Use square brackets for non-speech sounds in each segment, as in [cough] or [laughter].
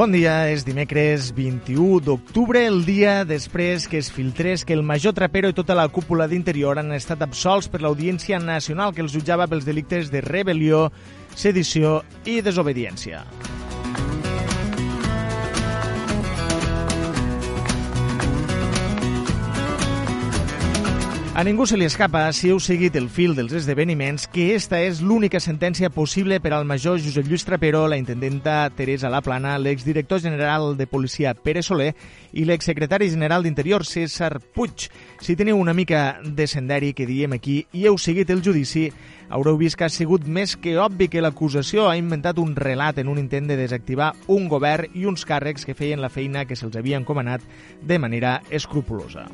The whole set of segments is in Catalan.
Bon dia, és dimecres 21 d'octubre, el dia després que es filtrés que el major Trapero i tota la cúpula d'interior han estat absolts per l'Audiència Nacional que els jutjava pels delictes de rebel·lió, sedició i desobediència. A ningú se li escapa, si heu seguit el fil dels esdeveniments, que esta és l'única sentència possible per al major Josep Lluís Trapero, la intendenta Teresa Laplana, l'exdirector general de policia Pere Soler i l'exsecretari general d'Interior César Puig. Si teniu una mica de senderi que diem aquí i heu seguit el judici, haureu vist que ha sigut més que obvi que l'acusació ha inventat un relat en un intent de desactivar un govern i uns càrrecs que feien la feina que se'ls havia encomanat de manera escrupulosa.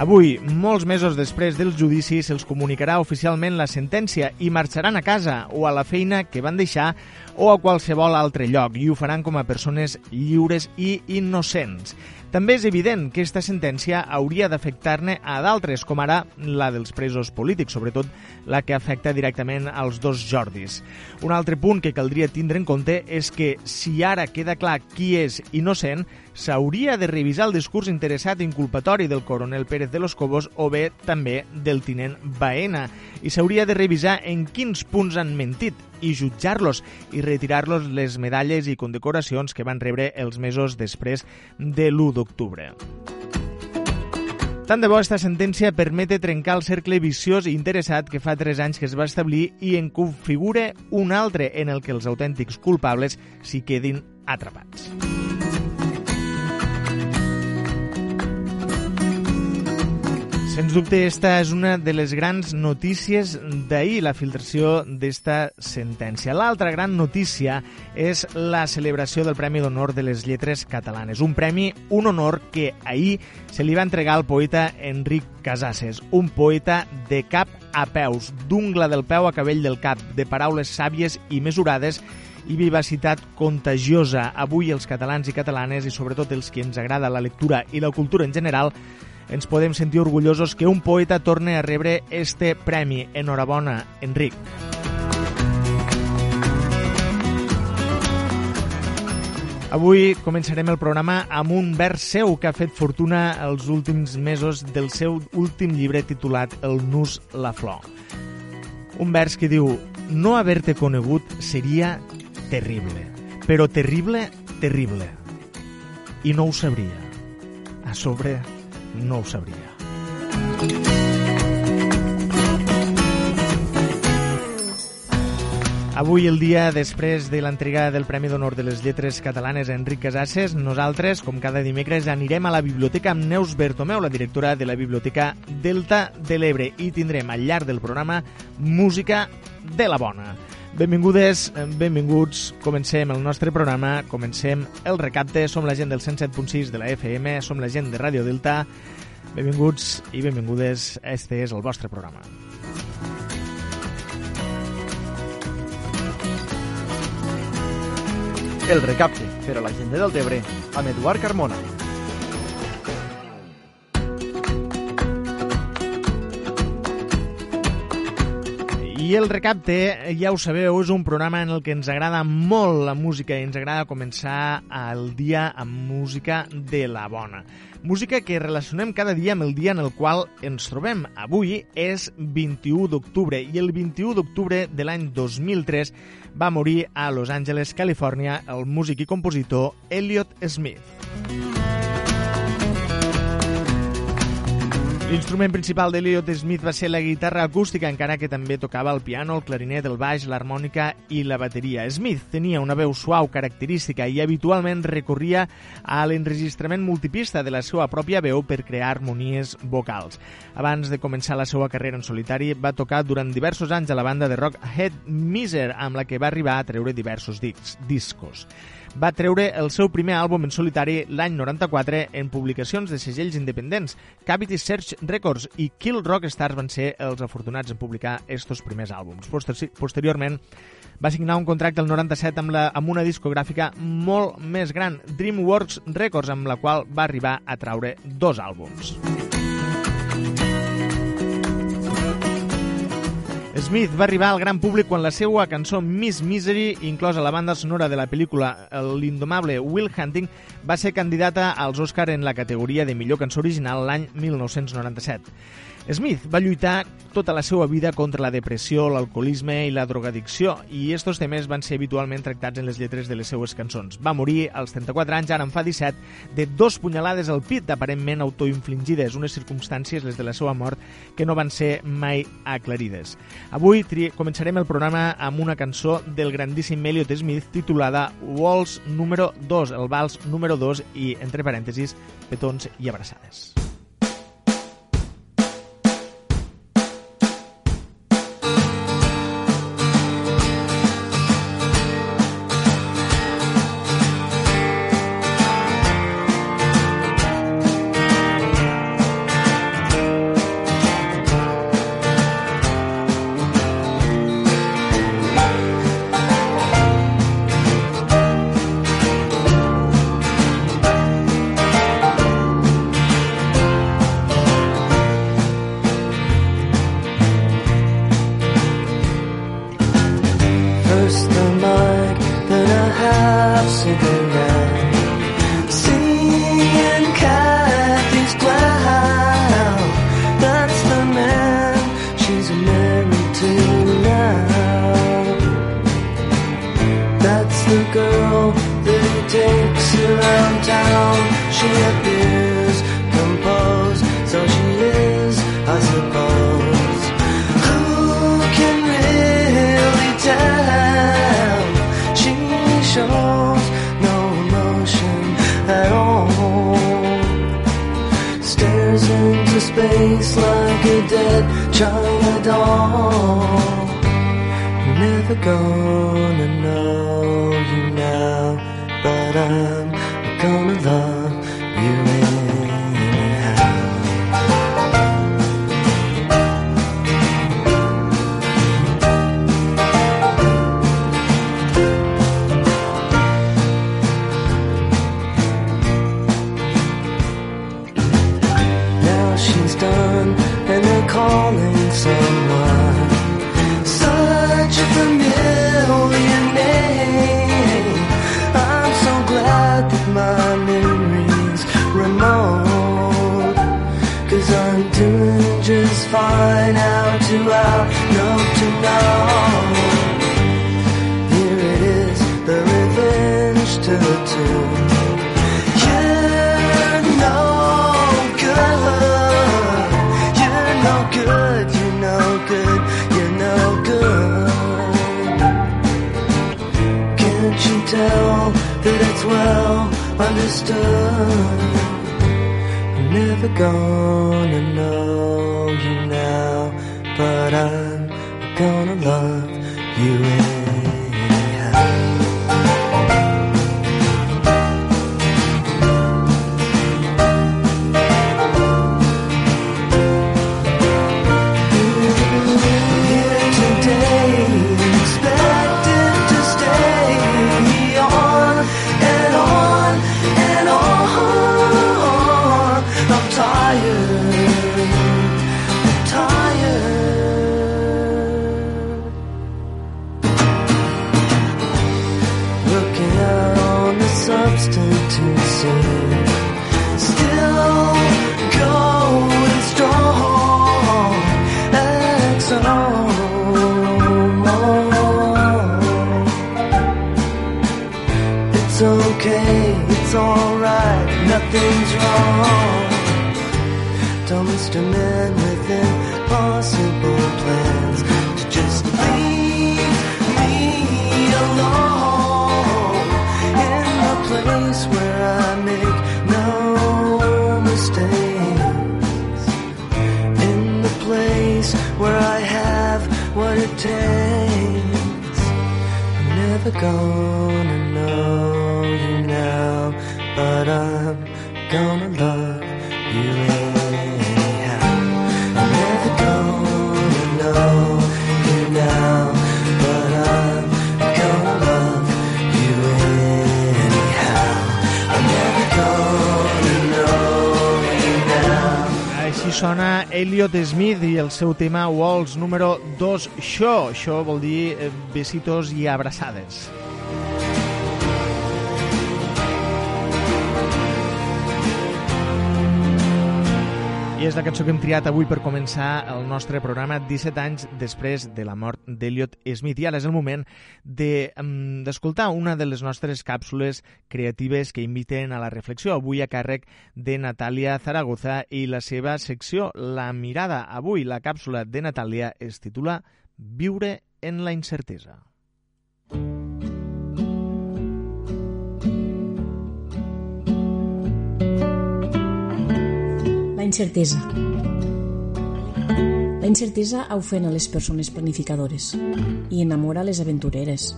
Avui, molts mesos després del judici, se'ls comunicarà oficialment la sentència i marxaran a casa o a la feina que van deixar o a qualsevol altre lloc i ho faran com a persones lliures i innocents. També és evident que aquesta sentència hauria d'afectar-ne a d'altres, com ara la dels presos polítics, sobretot la que afecta directament als dos Jordis. Un altre punt que caldria tindre en compte és que si ara queda clar qui és innocent, s'hauria de revisar el discurs interessat inculpatori del coronel Pérez de los Cobos o bé també del tinent Baena i s'hauria de revisar en quins punts han mentit i jutjar-los i retirar-los les medalles i condecoracions que van rebre els mesos després de l'1 d'octubre. Tant de bo aquesta sentència permete trencar el cercle viciós i interessat que fa 3 anys que es va establir i en configure un altre en el que els autèntics culpables s'hi quedin atrapats. Sens dubte, esta és una de les grans notícies d'ahir, la filtració d'esta sentència. L'altra gran notícia és la celebració del Premi d'Honor de les Lletres Catalanes. Un premi, un honor que ahir se li va entregar al poeta Enric Casases, un poeta de cap a peus, d'ungla del peu a cabell del cap, de paraules sàvies i mesurades i vivacitat contagiosa. Avui els catalans i catalanes, i sobretot els que ens agrada la lectura i la cultura en general, ens podem sentir orgullosos que un poeta torne a rebre este premi. Enhorabona, Enric. Avui començarem el programa amb un vers seu que ha fet fortuna els últims mesos del seu últim llibre titulat El nus, la flor. Un vers que diu No haver-te conegut seria terrible, però terrible, terrible. I no ho sabria. A sobre, no ho sabria. Avui, el dia després de l'entrega del Premi d'Honor de les Lletres Catalanes a Enric Casasses, nosaltres, com cada dimecres, anirem a la biblioteca amb Neus Bertomeu, la directora de la Biblioteca Delta de l'Ebre, i tindrem al llarg del programa música de la bona. Benvingudes, benvinguts. Comencem el nostre programa, comencem el recapte. Som la gent del 107.6 de la FM, som la gent de Ràdio Delta. Benvinguts i benvingudes. Este és el vostre programa. El recapte per a la gent de Deltebre amb Eduard Carmona. I el recapte, ja ho sabeu, és un programa en el que ens agrada molt la música i ens agrada començar el dia amb música de la bona. Música que relacionem cada dia amb el dia en el qual ens trobem. Avui és 21 d'octubre i el 21 d'octubre de l'any 2003 va morir a Los Angeles, Califòrnia, el músic i compositor Elliot Smith. L'instrument principal d'Eliot Smith va ser la guitarra acústica, encara que també tocava el piano, el clarinet, el baix, l'harmònica i la bateria. Smith tenia una veu suau característica i habitualment recorria a l'enregistrament multipista de la seva pròpia veu per crear harmonies vocals. Abans de començar la seva carrera en solitari, va tocar durant diversos anys a la banda de rock Head Miser, amb la que va arribar a treure diversos discos va treure el seu primer àlbum en solitari l'any 94 en publicacions de segells independents. Cavity Search Records i Kill Rock Stars van ser els afortunats en publicar estos primers àlbums. Posteriorment, va signar un contracte al 97 amb, la, amb una discogràfica molt més gran, DreamWorks Records, amb la qual va arribar a traure dos àlbums. Smith va arribar al gran públic quan la seva cançó Miss Misery, inclosa la banda sonora de la pel·lícula L'indomable Will Hunting, va ser candidata als Oscar en la categoria de millor cançó original l'any 1997. Smith va lluitar tota la seva vida contra la depressió, l'alcoholisme i la drogadicció, i estos temes van ser habitualment tractats en les lletres de les seues cançons. Va morir als 34 anys, ara en fa 17, de dos punyalades al pit, aparentment autoinfligides, unes circumstàncies, les de la seva mort, que no van ser mai aclarides. Avui començarem el programa amb una cançó del grandíssim Elliot Smith titulada Walls número 2, el vals número 2 i, entre parèntesis, petons i abraçades. sound she appears composed, so she is, I suppose. Who can really tell? She shows no emotion at all. Stares into space like a dead China doll. Never gonna know you now, but I. understood. I'm never gonna know you now, but I'm gonna love you. Never gonna know you now, but I'm gonna love you anyhow. I'm never gonna know you now, but I'm gonna love you anyhow. I'm never gonna know you now. Així sona Elliot Smith i el seu tema Walls número 2 Show. Això vol dir eh, besitos i abraçades. I és la cançó que hem triat avui per començar el nostre programa 17 anys després de la mort d'Eliot Smith. I ara és el moment d'escoltar de, una de les nostres càpsules creatives que inviten a la reflexió. Avui a càrrec de Natàlia Zaragoza i la seva secció La mirada. Avui la càpsula de Natàlia es titula Viure en la incertesa. La incertesa. La incertesa ofena les persones planificadores i enamora les aventureres.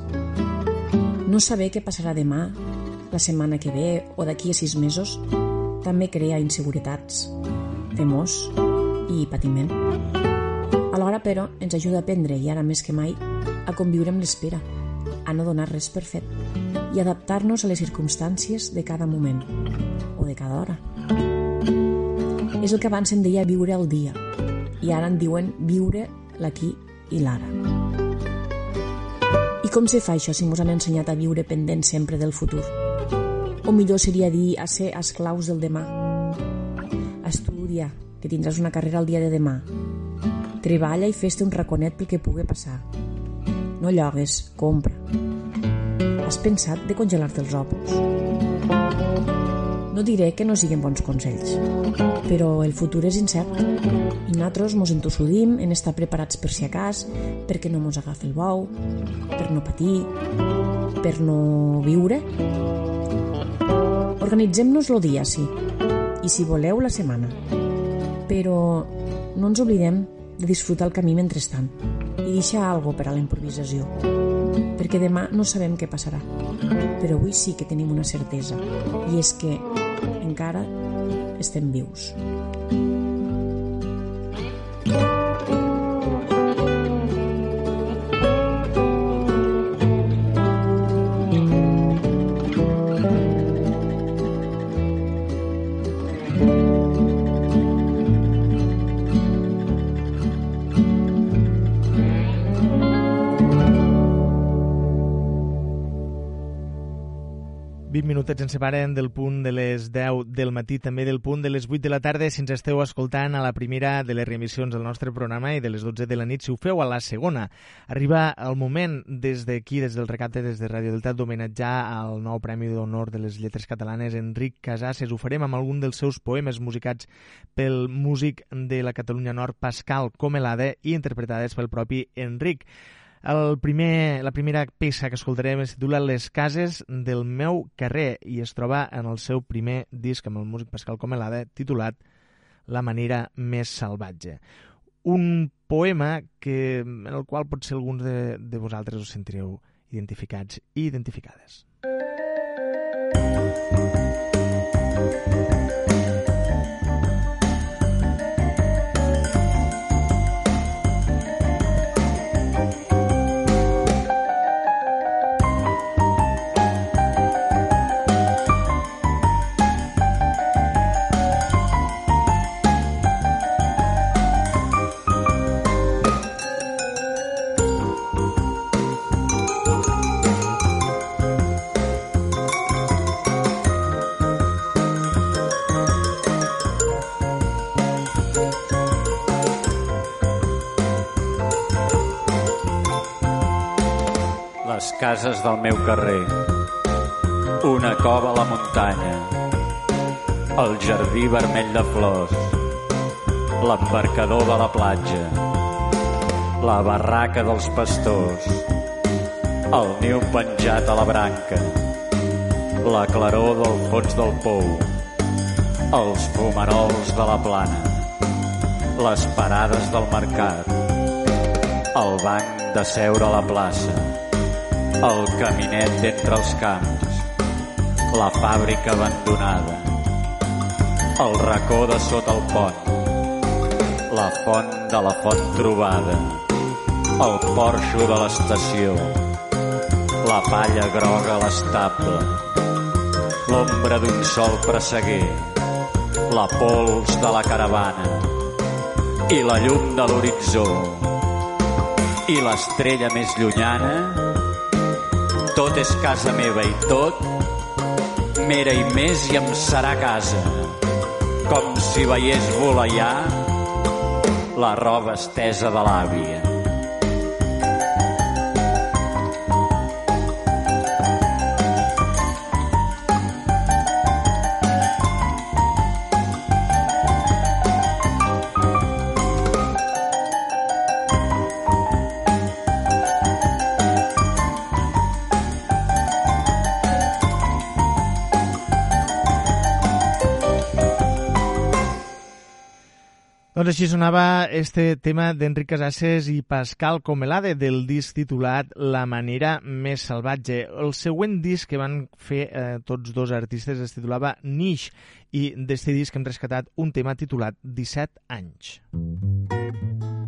No saber què passarà demà, la setmana que ve o d'aquí a sis mesos també crea inseguretats, temors i patiment. Alhora, però, ens ajuda a aprendre, i ara més que mai, a conviure amb l'espera, a no donar res per fet i adaptar-nos a les circumstàncies de cada moment o de cada hora. És el que abans se'n deia viure el dia i ara en diuen viure l'aquí i l'ara. I com se fa això si mos han ensenyat a viure pendent sempre del futur? O millor seria dir a ser esclaus del demà. Estudia, que tindràs una carrera el dia de demà. Treballa i fes-te un raconet pel que pugui passar. No llogues, compra. Has pensat de congelar-te els òvuls? No diré que no siguin bons consells, però el futur és incert i nosaltres mos entossudim en estar preparats per si a cas, perquè no mos agafi el bou, per no patir, per no viure. Organitzem-nos el dia, sí, i si voleu la setmana. Però no ens oblidem de disfrutar el camí mentrestant i deixar algo per a la improvisació perquè demà no sabem què passarà. Però avui sí que tenim una certesa, i és que encara estem vius. Minutets ens separen del punt de les 10 del matí, també del punt de les 8 de la tarda, si ens esteu escoltant a la primera de les reemissions del nostre programa i de les 12 de la nit, si ho feu a la segona. Arriba el moment des d'aquí, des del recapte, des de Radio Delta, d'homenatjar al nou Premi d'Honor de les Lletres Catalanes, Enric Casases. Ho farem amb algun dels seus poemes musicats pel músic de la Catalunya Nord, Pascal Comelade, i interpretades pel propi Enric. El primer, la primera peça que escoltarem es titula Les cases del meu carrer i es troba en el seu primer disc amb el músic Pascal Comelada titulat La manera més salvatge. Un poema que, en el qual potser alguns de, de vosaltres us sentireu identificats i identificades. les cases del meu carrer, una cova a la muntanya, el jardí vermell de flors, l'embarcador de la platja, la barraca dels pastors, el niu penjat a la branca, la claror del fons del pou, els fumarols de la plana, les parades del mercat, el banc de seure a la plaça, el caminet d'entre els camps, la fàbrica abandonada, el racó de sota el pont, la font de la font trobada, el porxo de l'estació, la palla groga a l'estable, l'ombra d'un sol presseguer, la pols de la caravana. I la llum de l'horitzó. I l'estrella més llunyana, tot és casa meva i tot, m'era i més i em serà casa, com si veiés voleiar la roba estesa de l'àvia. Doncs així sonava este tema d'Enric Casasses i Pascal Comelade del disc titulat La manera més salvatge. El següent disc que van fer eh, tots dos artistes es titulava Niche i d'este disc hem rescatat un tema titulat 17 anys. Un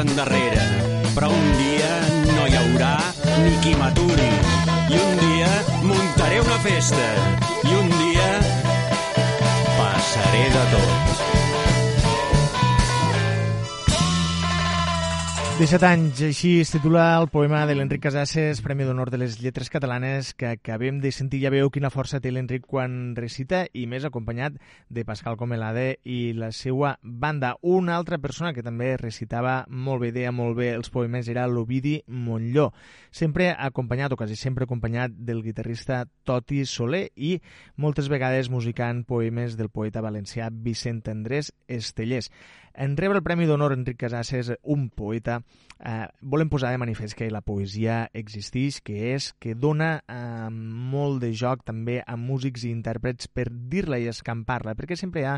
endarrere, però un dia no hi haurà ni qui m'aturi. I un dia muntaré una festa. 17 anys, així es titula el poema de l'Enric Casasses, Premi d'Honor de les Lletres Catalanes, que acabem de sentir. Ja veu quina força té l'Enric quan recita, i més acompanyat de Pascal Comelade i la seva banda. Una altra persona que també recitava molt bé, deia molt bé els poemes, era l'Ovidi Montlló, sempre acompanyat, o quasi sempre acompanyat del guitarrista Toti Soler i moltes vegades musicant poemes del poeta valencià Vicent Andrés Estellers. En rebre el Premi d'Honor Enric Casasses, un poeta, eh, volem posar de manifest que la poesia existeix, que és, que dona eh, molt de joc també a músics i intèrprets per dir-la i escampar-la, perquè sempre hi ha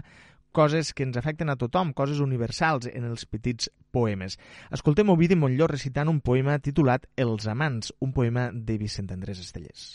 coses que ens afecten a tothom, coses universals en els petits poemes. Escoltem Ovidi Montlló recitant un poema titulat Els amants, un poema de Vicent Andrés Estellers.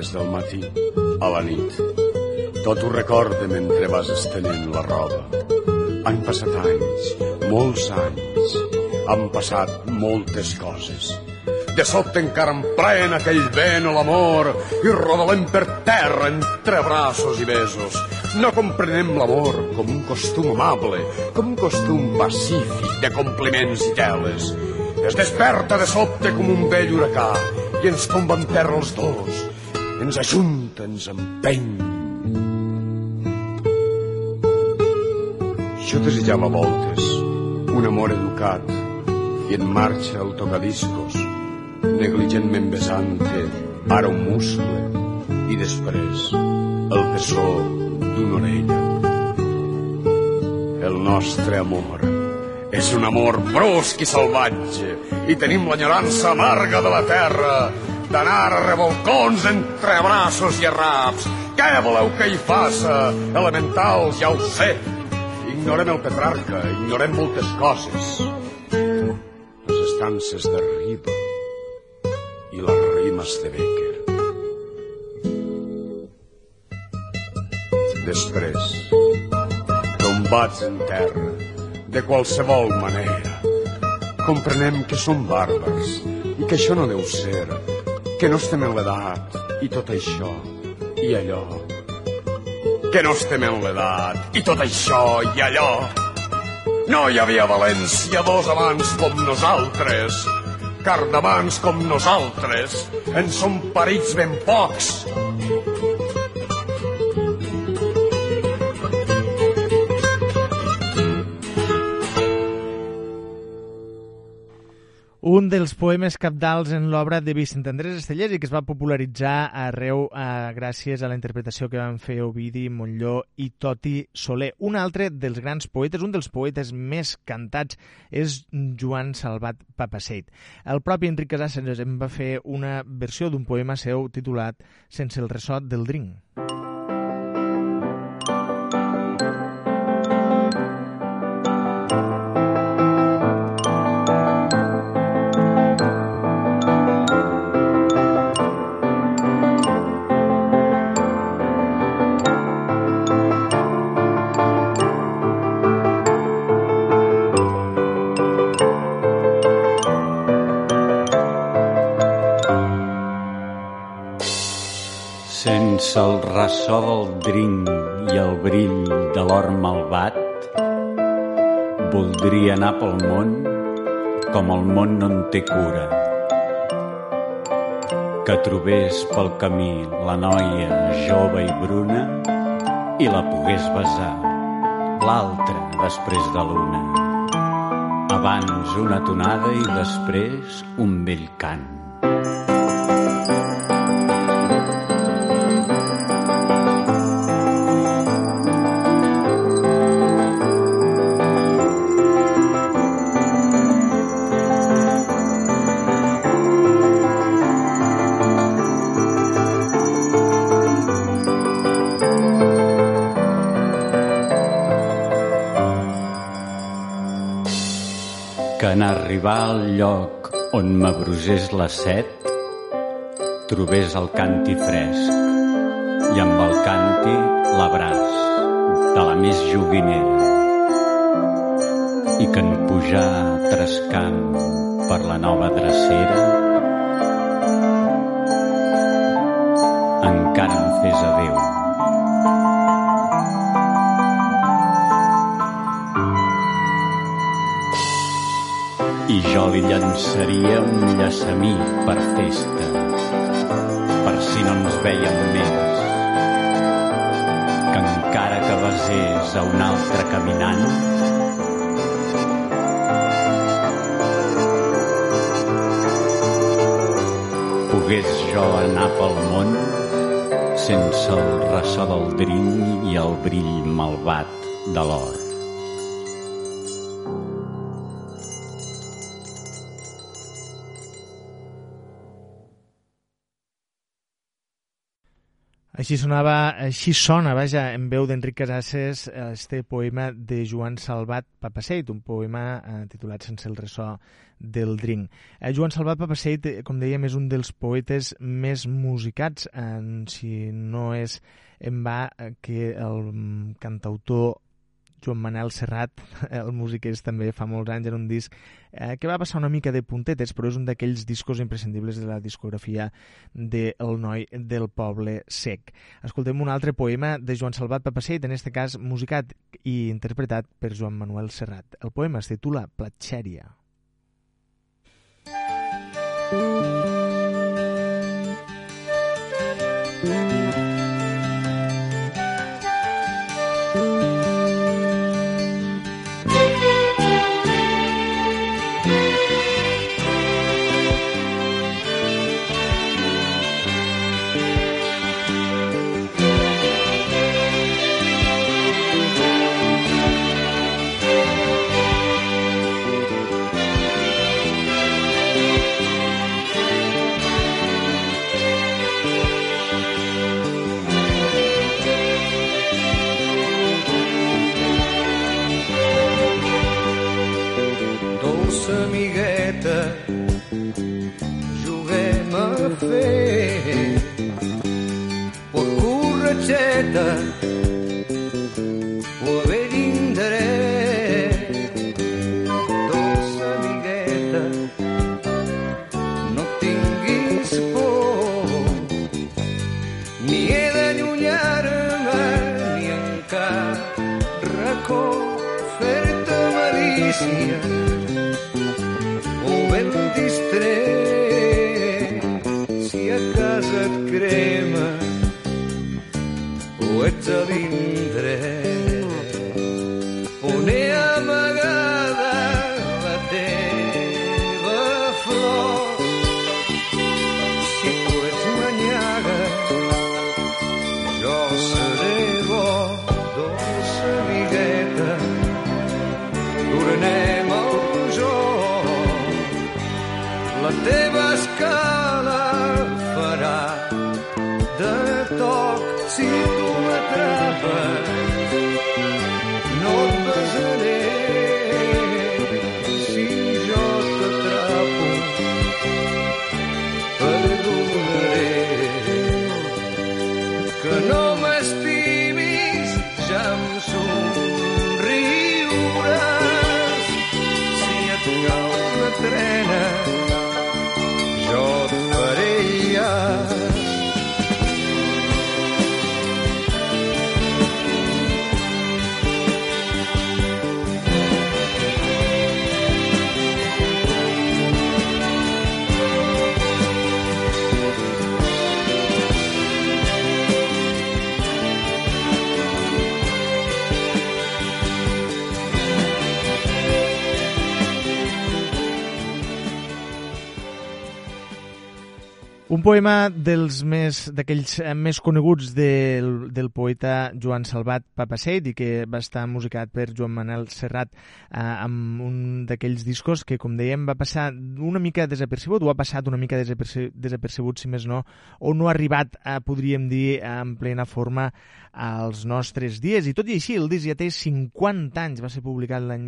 Des del matí a la nit. Tot ho recorde mentre vas estenent la roba. Han passat anys, molts anys. Han passat moltes coses. De sobte encara em pren aquell vent o l'amor i rodolem per terra entre braços i besos. No comprenem l'amor com un costum amable, com un costum pacífic de compliments i teles. Es desperta de sobte com un vell huracà i ens tomba en terra els dos. Ens ajunta, ens empeny. Jo desitjava voltes un amor educat i en marxa el tocadiscos, negligentment besant-te, ara un muscle i després el bessó d'una orella. El nostre amor és un amor brusc i salvatge i tenim l'enyorança amarga de la terra d'anar a revolcons entre braços i arraps. Què voleu que hi faça? Elementals, ja ho sé. Ignorem el Petrarca, ignorem moltes coses. Les estances de Riba i les rimes de Becker. Després, tombats en terra, de qualsevol manera, comprenem que som bàrbars i que això no deu ser, que no estem en l'edat i tot això i allò. Que no estem en l'edat i tot això i allò. No hi havia València dos amants com nosaltres, car d'amants com nosaltres en són parits ben pocs. Un dels poemes capdals en l'obra de Vicent Andrés Estellers i que es va popularitzar arreu eh, gràcies a la interpretació que van fer Ovidi, Montlló i Toti Soler. Un altre dels grans poetes, un dels poetes més cantats, és Joan Salvat Papaseit. El propi Enric Casasses en va fer una versió d'un poema seu titulat Sense el ressot del drink. L'or malvat, voldria anar pel món com el món no en té cura. Que trobés pel camí la noia jove i bruna i la pogués besar, l'altra després de l'una. Abans una tonada i després un vell cant. Arribar al lloc on m'abrusés la set, trobés el canti fresc i amb el canti l'abraç de la més joguinera i que en pujar trescant per la nova drecera encara em fes adeu. I jo li llançaria un llaçamí per festa, per si no ens veiem més. Que encara que besés a un altre caminant, pogués jo anar pel món sense el ressò del drink i el brill malvat de l'or. Així sonava, així sona, vaja, en veu d'Enric Casasses, este poema de Joan Salvat Papaseit, un poema eh, titulat Sense el ressò del drink. Eh, Joan Salvat Papaseit, eh, com dèiem, és un dels poetes més musicats, eh, si no és en va eh, que el mm, cantautor Joan Manel Serrat, el músic és també fa molts anys en un disc eh, que va passar una mica de puntetes, però és un d'aquells discos imprescindibles de la discografia de El noi del poble sec. Escoltem un altre poema de Joan Salvat Papaseit, en este cas musicat i interpretat per Joan Manuel Serrat. El poema es titula Platxèria. Dolça camiseta. Un poema dels més d'aquells eh, més coneguts del, del poeta Joan Salvat Papaseit i que va estar musicat per Joan Manel Serrat eh, amb un d'aquells discos que, com dèiem, va passar una mica desapercebut o ha passat una mica desaperce desapercebut, si més no, o no ha arribat, eh, podríem dir, en plena forma als nostres dies. I tot i així, el disc ja té 50 anys, va ser publicat l'any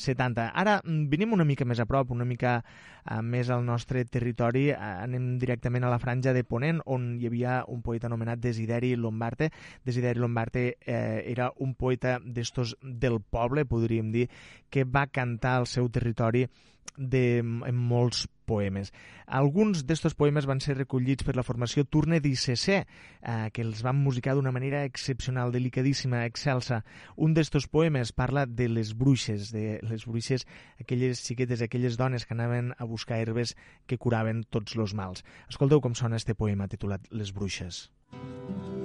1970. Ara mm, venim una mica més a prop, una mica eh, més al nostre territori, eh, anem directament a la franja de Ponent, on hi havia un poeta anomenat Desideri Lombarte. Desideri Lombarte eh, era un poeta d'estos del poble, podríem dir, que va cantar al seu territori de, en molts poemes. Alguns d'estos poemes van ser recollits per la formació Turne d'ICC, eh, que els van musicar d'una manera excepcional, delicadíssima, excelsa. Un d'estos poemes parla de les bruixes, de les bruixes, aquelles xiquetes, aquelles dones que anaven a buscar herbes que curaven tots els mals. Escolteu com sona este poema titulat Les bruixes. Van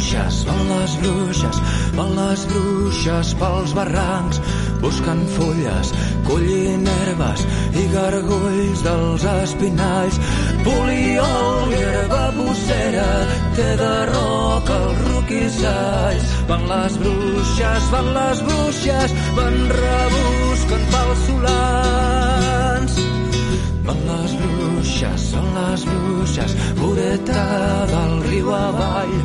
bruixes, van les bruixes, van les bruixes pels barrancs, buscant fulles, collint herbes i gargulls dels espinalls. Poliol i herba bossera, té de roca els roquissalls. Van les bruixes, van les bruixes, van rebuscant pels solans. Van les bruixes, són les bruixes, voreta del riu avall,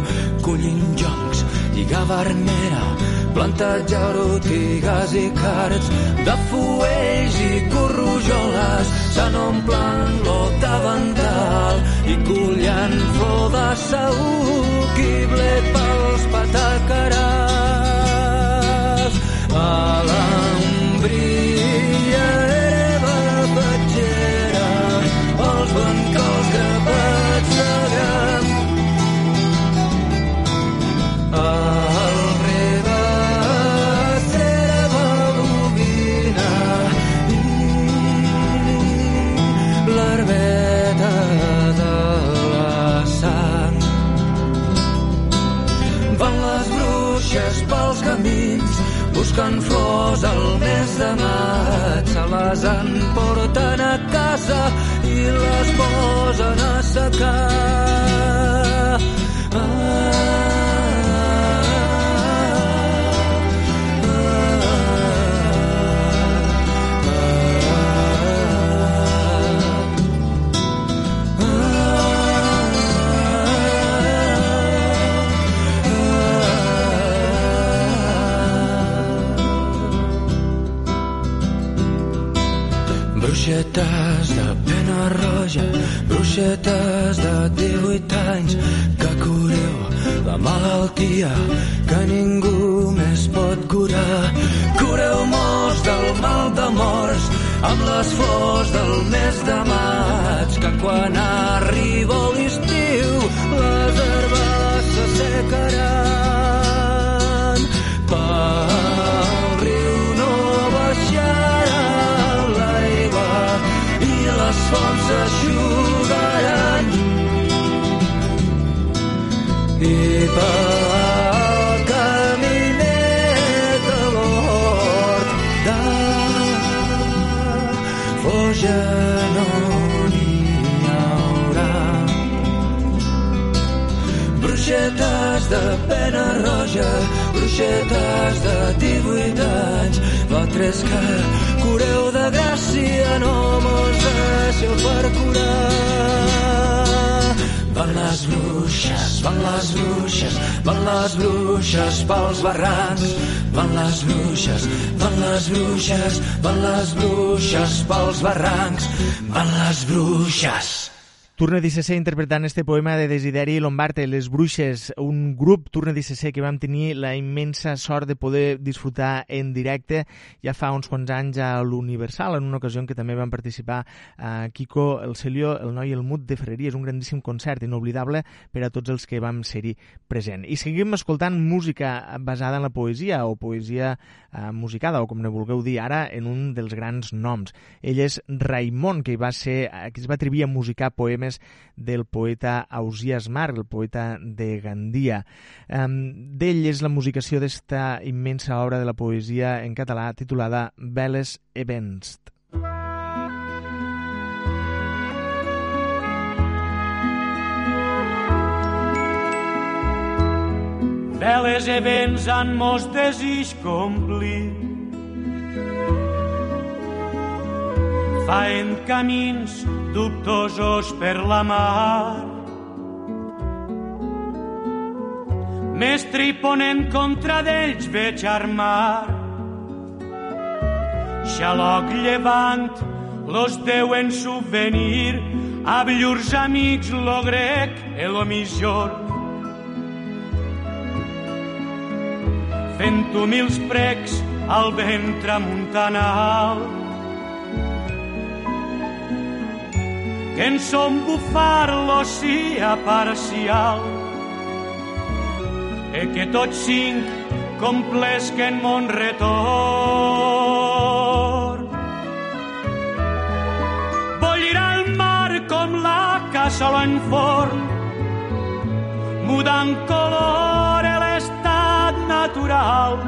collint joncs i gavernera, plantat jarotigues i cards, de fuells i corrojoles, se n'omplen l'ot davantal i collant flor de saúc i blet pels patacaràs. Emporten a casa i les posen a secar. Bruixetes de 18 anys, que cureu la malaltia que ningú més pot curar. Cureu morts del mal de morts amb les flors del mes de maig, que quan arriba l'estiu les herbes s'assecaran. Pel riu no i les fonts s'aixugaran. bruixetes de pena roja, bruixetes de 18 anys, votres que cureu de gràcia, no mos deixeu per curar. Van les bruixes, van les bruixes, van les bruixes pels barrancs. Van les bruixes, van les bruixes, van les bruixes pels barrancs. Van les bruixes. Turne d'ICC interpretant este poema de Desideri Lombarte, Les Bruixes, un grup Turne d'ICC que vam tenir la immensa sort de poder disfrutar en directe ja fa uns quants anys a l'Universal, en una ocasió en què també van participar a Kiko, el Celio, el noi i el Mut de Ferreria. És un grandíssim concert, inoblidable per a tots els que vam ser-hi present. I seguim escoltant música basada en la poesia o poesia eh, musicada, o com ne vulgueu dir ara, en un dels grans noms. Ell és Raimon, que, va ser, eh, que es va atrevir a musicar poemes del poeta Ausias Mar, el poeta de Gandia. D'ell és la musicació d'esta immensa obra de la poesia en català titulada Veles Events. Veles events han mos desig complir. Faen camins dubtosos per la mar. Mestre i ponent contra d'ells veig armar. Xaloc llevant, los deuen subvenir, a llurs amics lo grec e lo millor. Fent humils precs al vent tramuntanal. Que en son bufar l'ocia parcial e que tots cinc complesquen mon retorn. Bollirà el mar com la cassola en forn, mudant color l'estat natural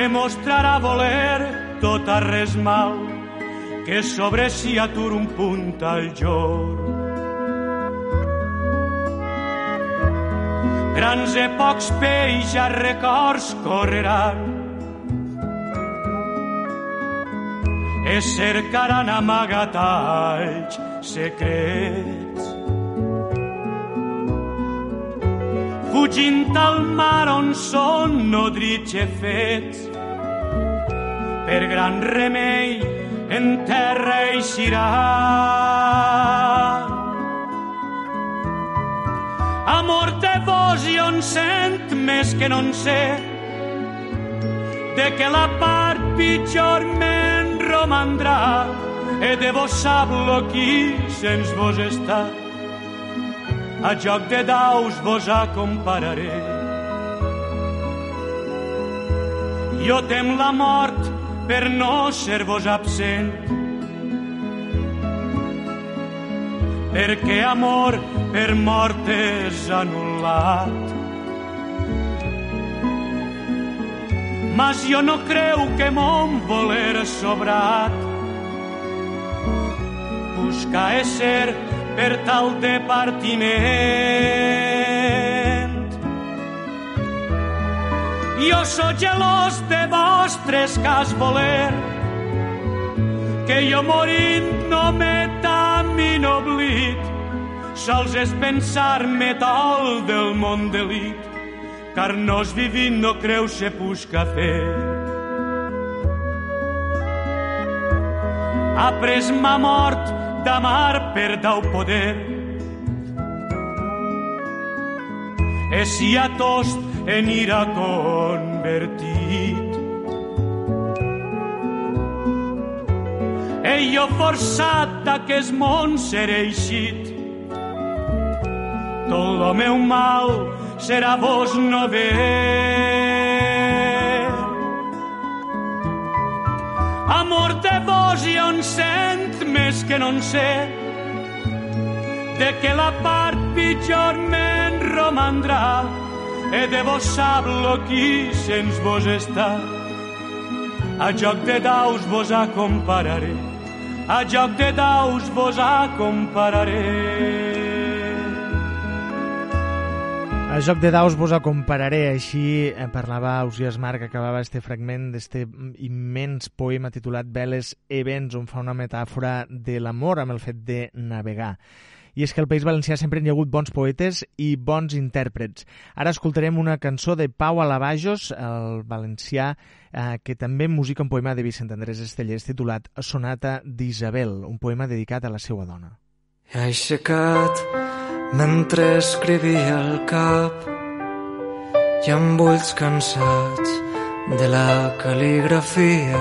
e mostrarà voler tot a res mal que sobre si atur un punt al jorn. Grans e pocs peix a records correran e cercaran amagatalls secrets. Fugint al mar on són nodrits e fets per gran remei en terra eixirà. Amor de vos i on sent més que no en sé, de que la part pitjor me'n romandrà, e de vos sap lo qui sens vos està. A joc de daus vos acompararé. Jo tem la mort per no ser-vos absent. Perquè amor per mort és anul·lat. Mas jo no creu que mon voler sobrat. Buscar és ser per tal de partiment. Jo sóc gelós de vostres cas voler, que jo morint no m'he tan minoblit, sols és pensar-me tal del món delit, car nos vivint no creu se busca fer. Ha pres ma mort d'amar per dau poder, e si a tost en ira convertit. E jo forçat d'aquest món seré eixit. Tot lo meu mal serà vos no ver. Amor de vos i on sent més que no en sé, de que la part pitjor me'n romandrà, e de vos sap lo qui sens vos està. A joc de daus vos acompararé, a joc de daus vos acompararé. A Joc de Daus vos compararé, així eh, parlava Ausias Marc, que acabava este fragment d'este immens poema titulat Veles Events, on fa una metàfora de l'amor amb el fet de navegar. I és que al País Valencià sempre hi ha hagut bons poetes i bons intèrprets. Ara escoltarem una cançó de Pau Alabajos, el valencià, eh, que també musica un poema de Vicent Andrés Estellers titulat Sonata d'Isabel, un poema dedicat a la seva dona. He aixecat mentre escrivia el cap i amb ulls cansats de la cal·ligrafia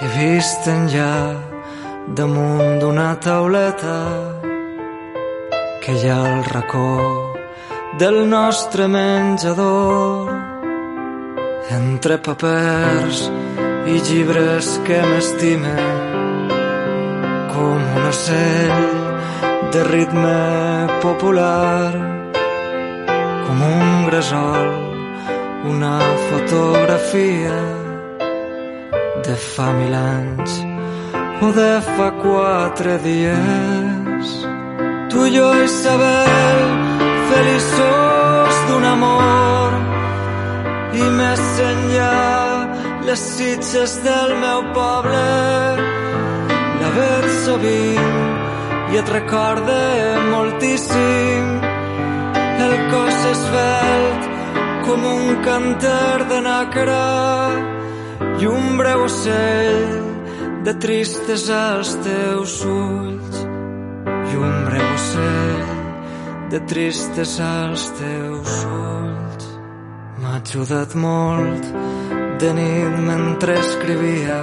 he vist enllà damunt d'una tauleta que hi ha al racó del nostre menjador. Entre papers i llibres que m'estimen com un ocell de ritme popular, com un gresol, una fotografia de fa mil anys o de fa quatre dies. Tu i jo, Isabel, feliços d'un amor. I més enllà les sitges del meu poble. La veig sovint i et recorde moltíssim. El cos esvelt com un canter de nàquera i un breu ocell de tristesa als teus ulls i un breu ocell de tristesa als teus ulls. M'ha ajudat molt de nit mentre escrivia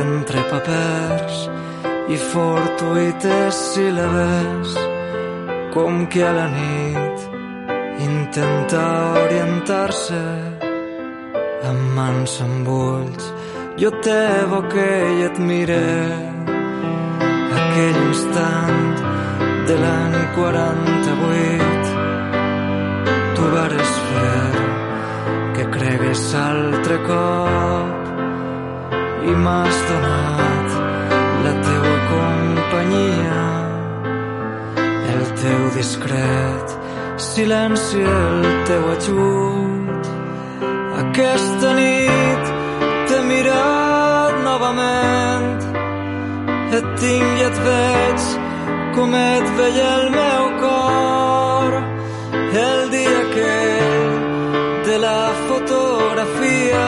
entre papers i fortuïtes síl·labes com que a la nit intenta orientar-se amb mans amb ulls jo t'evoque i et mire aquell instant de l'any 48 tu vares fer que cregues altre cop i m'has donat la teua companyia, el teu discret silenci, el teu ajut. Aquesta nit mirat novament, et tinc i et veig com et veia el meu cor. El dia aquell de la fotografia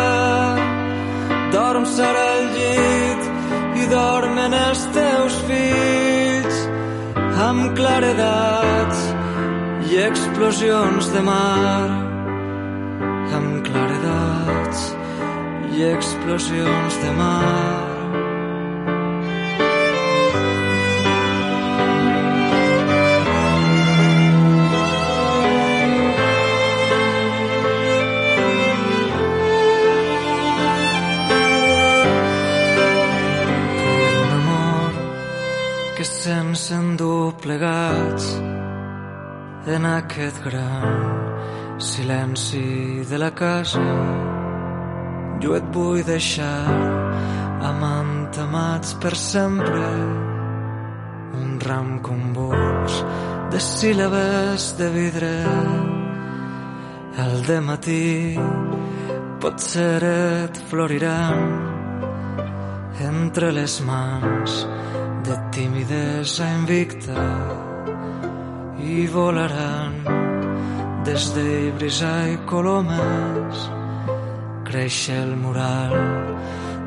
dorms ara al llit i dormen els teus fills. Amb claredats i explosions de mar. Amb claredats explosions de mar. Que sense endur plegats en aquest gran silenci de la casa jo et vull deixar amant amats per sempre un ram convuls de síl·labes de vidre. El de matí potser et floriran entre les mans de timidesa invicta i volaran des d'Ibrisa i Colomes creix el mural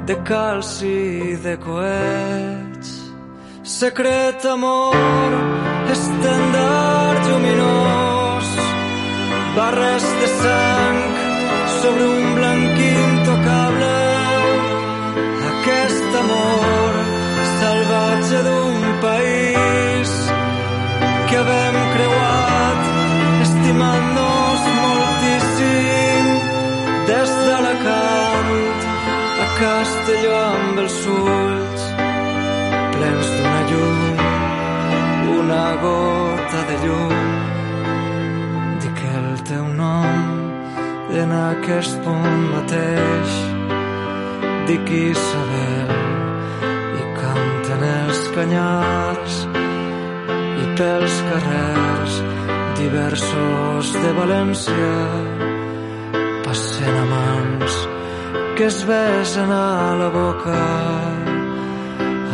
de calci i de coets. Secret amor estendard lluminós barres de sang sobre un blanc intocable. Aquest amor salvatge d'un país que havem d'Alacant a Castelló amb els ulls plens d'una llum una gota de llum. Dic el teu nom en aquest punt mateix. Dic Isabel i canten els canyars i pels carrers i versos de València passen a mans que es besen a la boca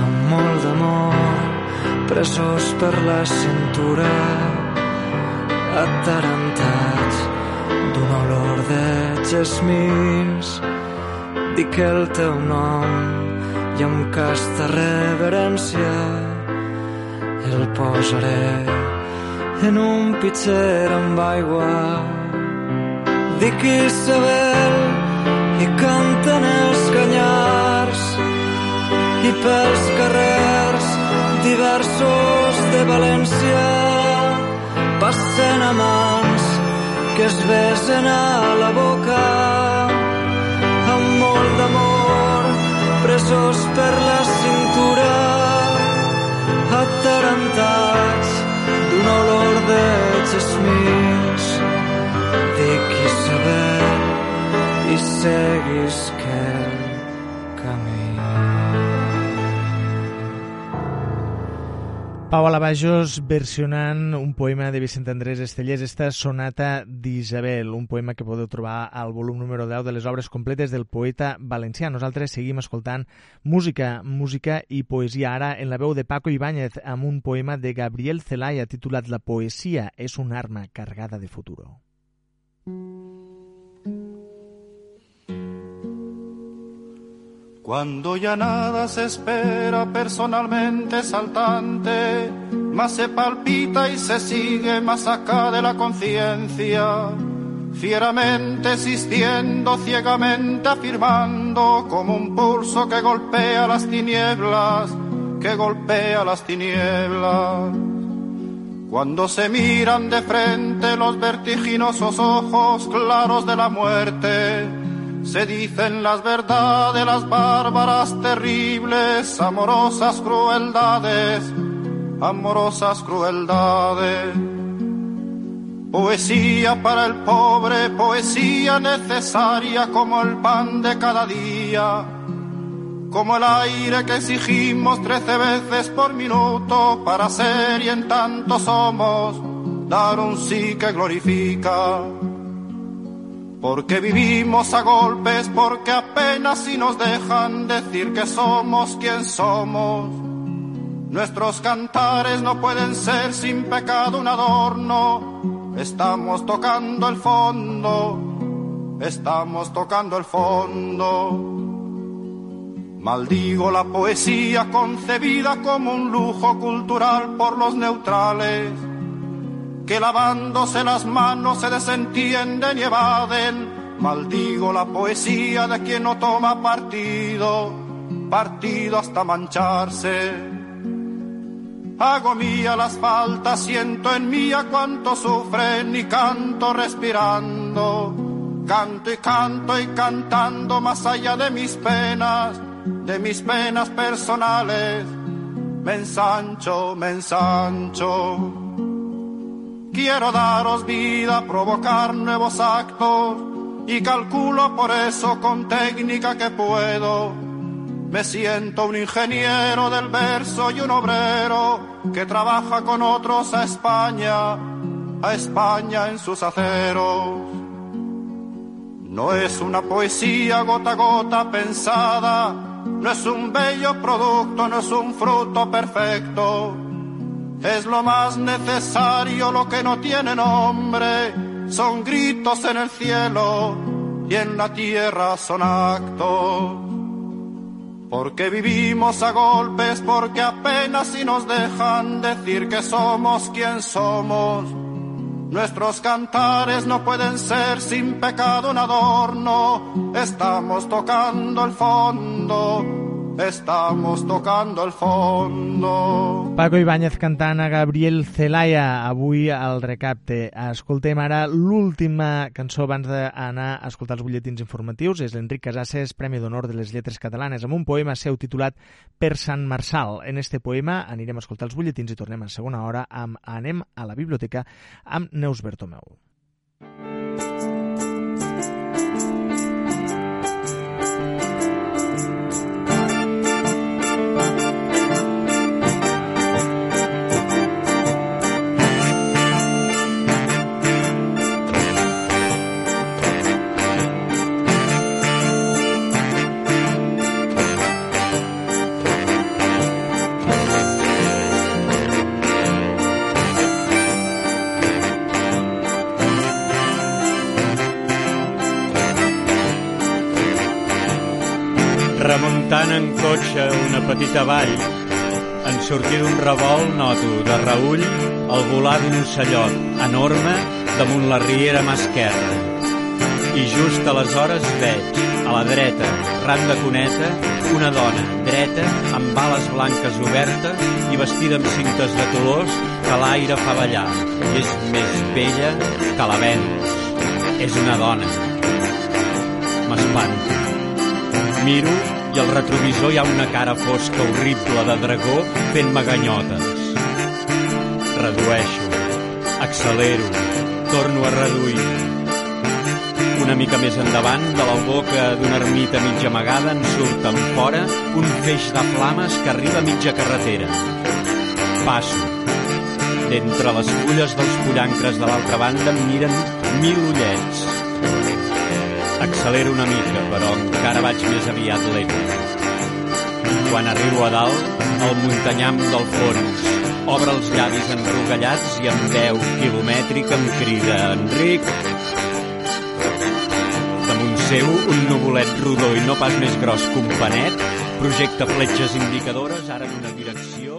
amb molt d'amor presos per la cintura atarantats d'un olor de jasmins dic el teu nom i amb casta reverència el posaré en un pitxer amb aigua. Dic Isabel i canten els canyars i pels carrers diversos de València passen a mans que es besen a la boca amb molt d'amor presos per la cintura atarantats d'un olor de jasmins dic Isabel i seguis que camí Pau Alabajos versionant un poema de Vicent Andrés Estellers, esta sonata d'Isabel, un poema que podeu trobar al volum número 10 de les obres completes del poeta valencià. Nosaltres seguim escoltant música, música i poesia ara en la veu de Paco Ibáñez amb un poema de Gabriel Celaya titulat La poesia és un arma cargada de futuro. Cuando ya nada se espera personalmente saltante, más se palpita y se sigue más acá de la conciencia, fieramente existiendo, ciegamente afirmando, como un pulso que golpea las tinieblas, que golpea las tinieblas. Cuando se miran de frente los vertiginosos ojos claros de la muerte, se dicen las verdades, las bárbaras, terribles, amorosas crueldades, amorosas crueldades. Poesía para el pobre, poesía necesaria como el pan de cada día, como el aire que exigimos trece veces por minuto para ser y en tanto somos, dar un sí que glorifica. Porque vivimos a golpes, porque apenas si nos dejan decir que somos quien somos. Nuestros cantares no pueden ser sin pecado un adorno. Estamos tocando el fondo, estamos tocando el fondo. Maldigo la poesía concebida como un lujo cultural por los neutrales que lavándose las manos se desentienden y evaden. Maldigo la poesía de quien no toma partido, partido hasta mancharse. Hago mía las faltas, siento en mía cuánto sufren y canto respirando. Canto y canto y cantando más allá de mis penas, de mis penas personales. Me ensancho, me ensancho. Quiero daros vida, provocar nuevos actos y calculo por eso con técnica que puedo. Me siento un ingeniero del verso y un obrero que trabaja con otros a España, a España en sus aceros. No es una poesía gota a gota pensada, no es un bello producto, no es un fruto perfecto es lo más necesario, lo que no tiene nombre. Son gritos en el cielo y en la tierra son actos. Porque vivimos a golpes, porque apenas si nos dejan decir que somos quien somos. Nuestros cantares no pueden ser sin pecado un adorno. Estamos tocando el fondo estamos tocando el fondo. Paco Ibáñez cantant a Gabriel Celaya avui al recapte. Escoltem ara l'última cançó abans d'anar a escoltar els butlletins informatius. És l'Enric Casasses, Premi d'Honor de les Lletres Catalanes, amb un poema seu titulat Per Sant Marçal. En este poema anirem a escoltar els butlletins i tornem a segona hora amb Anem a la biblioteca amb Neus Bertomeu. Cotxe una petita vall, en sortir d'un revolt noto de reull el volar d'un ocellot enorme damunt la riera mà esquerra. I just aleshores veig, a la dreta, ran de coneta, una dona dreta, amb bales blanques obertes i vestida amb cintes de colors que l'aire fa ballar. I és més vella que la Venus. És una dona. M'espanto. Miro i al retrovisor hi ha una cara fosca horrible de dragó fent-me ganyotes. Redueixo, accelero, torno a reduir. Una mica més endavant, de la boca d'una ermita mitja amagada en surten fora un feix de flames que arriba a mitja carretera. Passo. D'entre les fulles dels pollancres de l'altra banda em miren mil ullets. Accelero una mica, però encara vaig més aviat lent. Quan arribo a dalt, el muntanyam del fons obre els llavis enrogallats i amb veu quilomètrica em crida Enric. Damunt seu, un nuvolet rodó i no pas més gros que un panet projecta fletxes indicadores, ara en una direcció,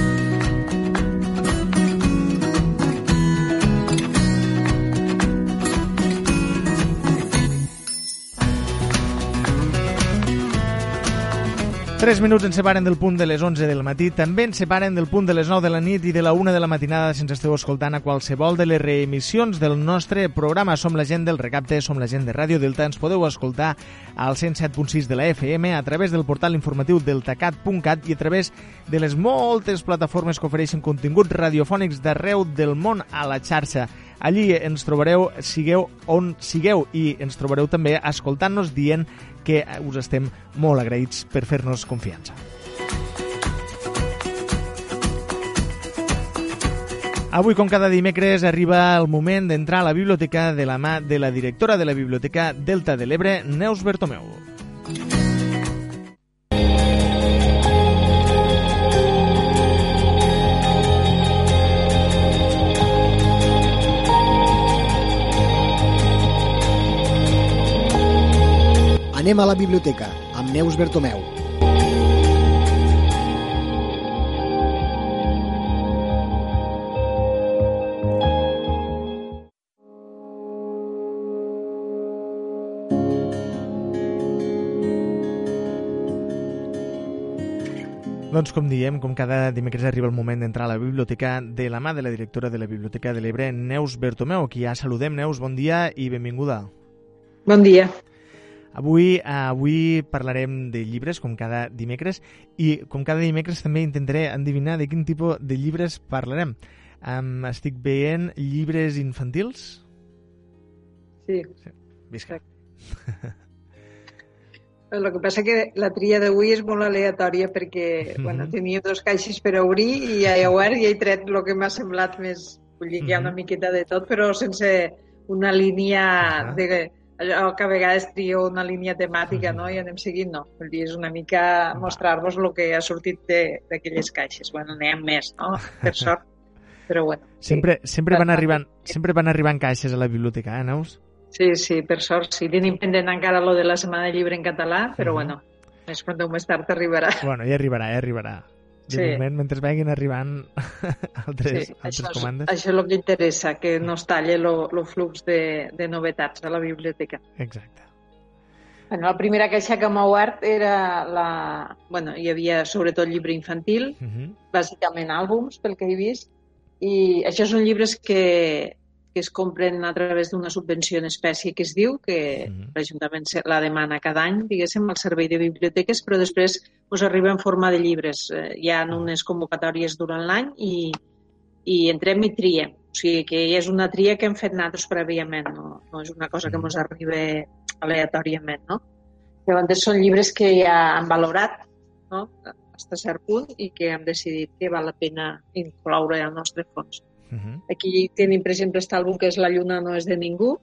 Tres minuts ens separen del punt de les 11 del matí, també ens separen del punt de les 9 de la nit i de la 1 de la matinada si ens esteu escoltant a qualsevol de les reemissions del nostre programa. Som la gent del Recapte, som la gent de Ràdio Delta. Ens podeu escoltar al 107.6 de la FM a través del portal informatiu deltacat.cat i a través de les moltes plataformes que ofereixen continguts radiofònics d'arreu del món a la xarxa. Allí ens trobareu, sigueu on sigueu, i ens trobareu també escoltant-nos dient que us estem molt agraïts per fer-nos confiança. Avui, com cada dimecres, arriba el moment d'entrar a la biblioteca de la mà de la directora de la Biblioteca Delta de l'Ebre, Neus Bertomeu. Anem a la biblioteca amb Neus Bertomeu. Doncs com diem, com cada dimecres arriba el moment d'entrar a la biblioteca de la mà de la directora de la Biblioteca de l'Ebre, Neus Bertomeu, qui ja saludem. Neus, bon dia i benvinguda. Bon dia. Avui, avui parlarem de llibres, com cada dimecres, i com cada dimecres també intentaré endivinar de quin tipus de llibres parlarem. Um, estic veient llibres infantils? Sí. sí. Visca. El que passa que la tria d'avui és molt aleatòria perquè mm -hmm. bueno, tenia dos caixes per obrir i ja he obert i he tret el que m'ha semblat més... Vull dir que hi ha una miqueta de tot, però sense una línia uh -huh. de allò que a vegades trio una línia temàtica, no? I anem seguint, no. Vull dir, és una mica mostrar-vos el que ha sortit d'aquelles caixes. Bueno, n'hi ha més, no? [laughs] Per sort. Però bueno. Sempre, sí. sempre, van arribant, sempre van arribant caixes a la biblioteca, eh, Neus? Sí, sí, per sort, sí. Tenim pendent encara lo de la Setmana de Llibre en català, però uh -huh. bueno, més pronto o més tard arribarà. Bueno, ja arribarà, ja arribarà. De sí. moment, mentre vagin arribant [laughs] altres, sí, altres això, comandes. Això és el que interessa, que no es talli el flux de, de novetats de la biblioteca. Exacte. Bueno, la primera queixa que m'ha obert era la... Bueno, hi havia sobretot llibre infantil, uh -huh. bàsicament àlbums, pel que he vist, i això són llibres que, que es compren a través d'una subvenció en espècie que es diu, que uh -huh. l'Ajuntament la demana cada any, diguéssim, al servei de biblioteques, però després us arriba en forma de llibres. Eh, hi ha unes convocatòries durant l'any i, i entrem i triem. O sigui que és una tria que hem fet nosaltres prèviament, no, no és una cosa que ens arriba aleatòriament, no? Llavors són llibres que ja han valorat, no?, fins a cert punt i que hem decidit que val la pena incloure al nostre fons. Uh -huh. Aquí tenim, per exemple, aquest àlbum que és La lluna no és de ningú,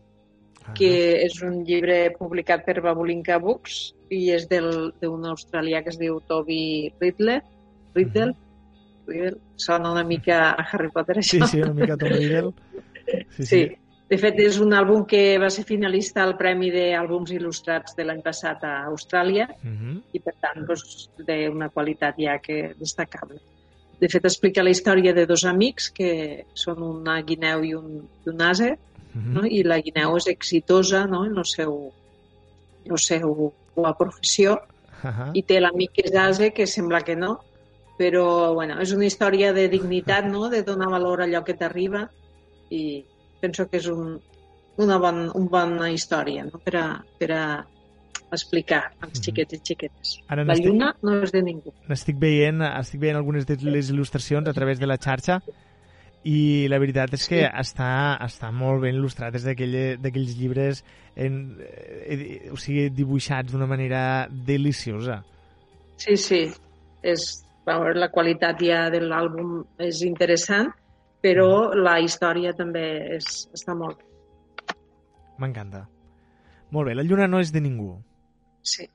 que és un llibre publicat per Babulinka Books i és del- d'un australià que es diu Toby Riddle. Riddle? Riddle? Sona una mica a Harry Potter, Sí, això. sí, una mica Tom Riddle. Sí, Sí. De fet, és un àlbum que va ser finalista al Premi d'Àlbums Il·lustrats de l'any passat a Austràlia Mhm. i, per tant, doncs, d'una qualitat ja que destacable. De fet, explica la història de dos amics que són una guineu i un, i un ase, Mhm. no? i la guineu és exitosa no? en el seu, en el seu la professió Ahà. i té l'amic que és ase que sembla que no, però bueno, és una història de dignitat, no? de donar valor a allò que t'arriba i penso que és un, una, bon, una bona història no? per, a, per a explicar als xiquets i xiquetes. Ara la n'estic- lluna no és de ningú. Estic veient, estic veient algunes de les il·lustracions a través de la xarxa i la veritat és que està, està molt ben il·lustrat és d'aquelle- d'aquells llibres en, eh, o sigui, dibuixats d'una manera deliciosa. Sí, sí. És, veure, la qualitat ja de l'àlbum és interessant, però la història també és, està molt bé. M'encanta. Molt bé, la lluna no és de ningú. Sí.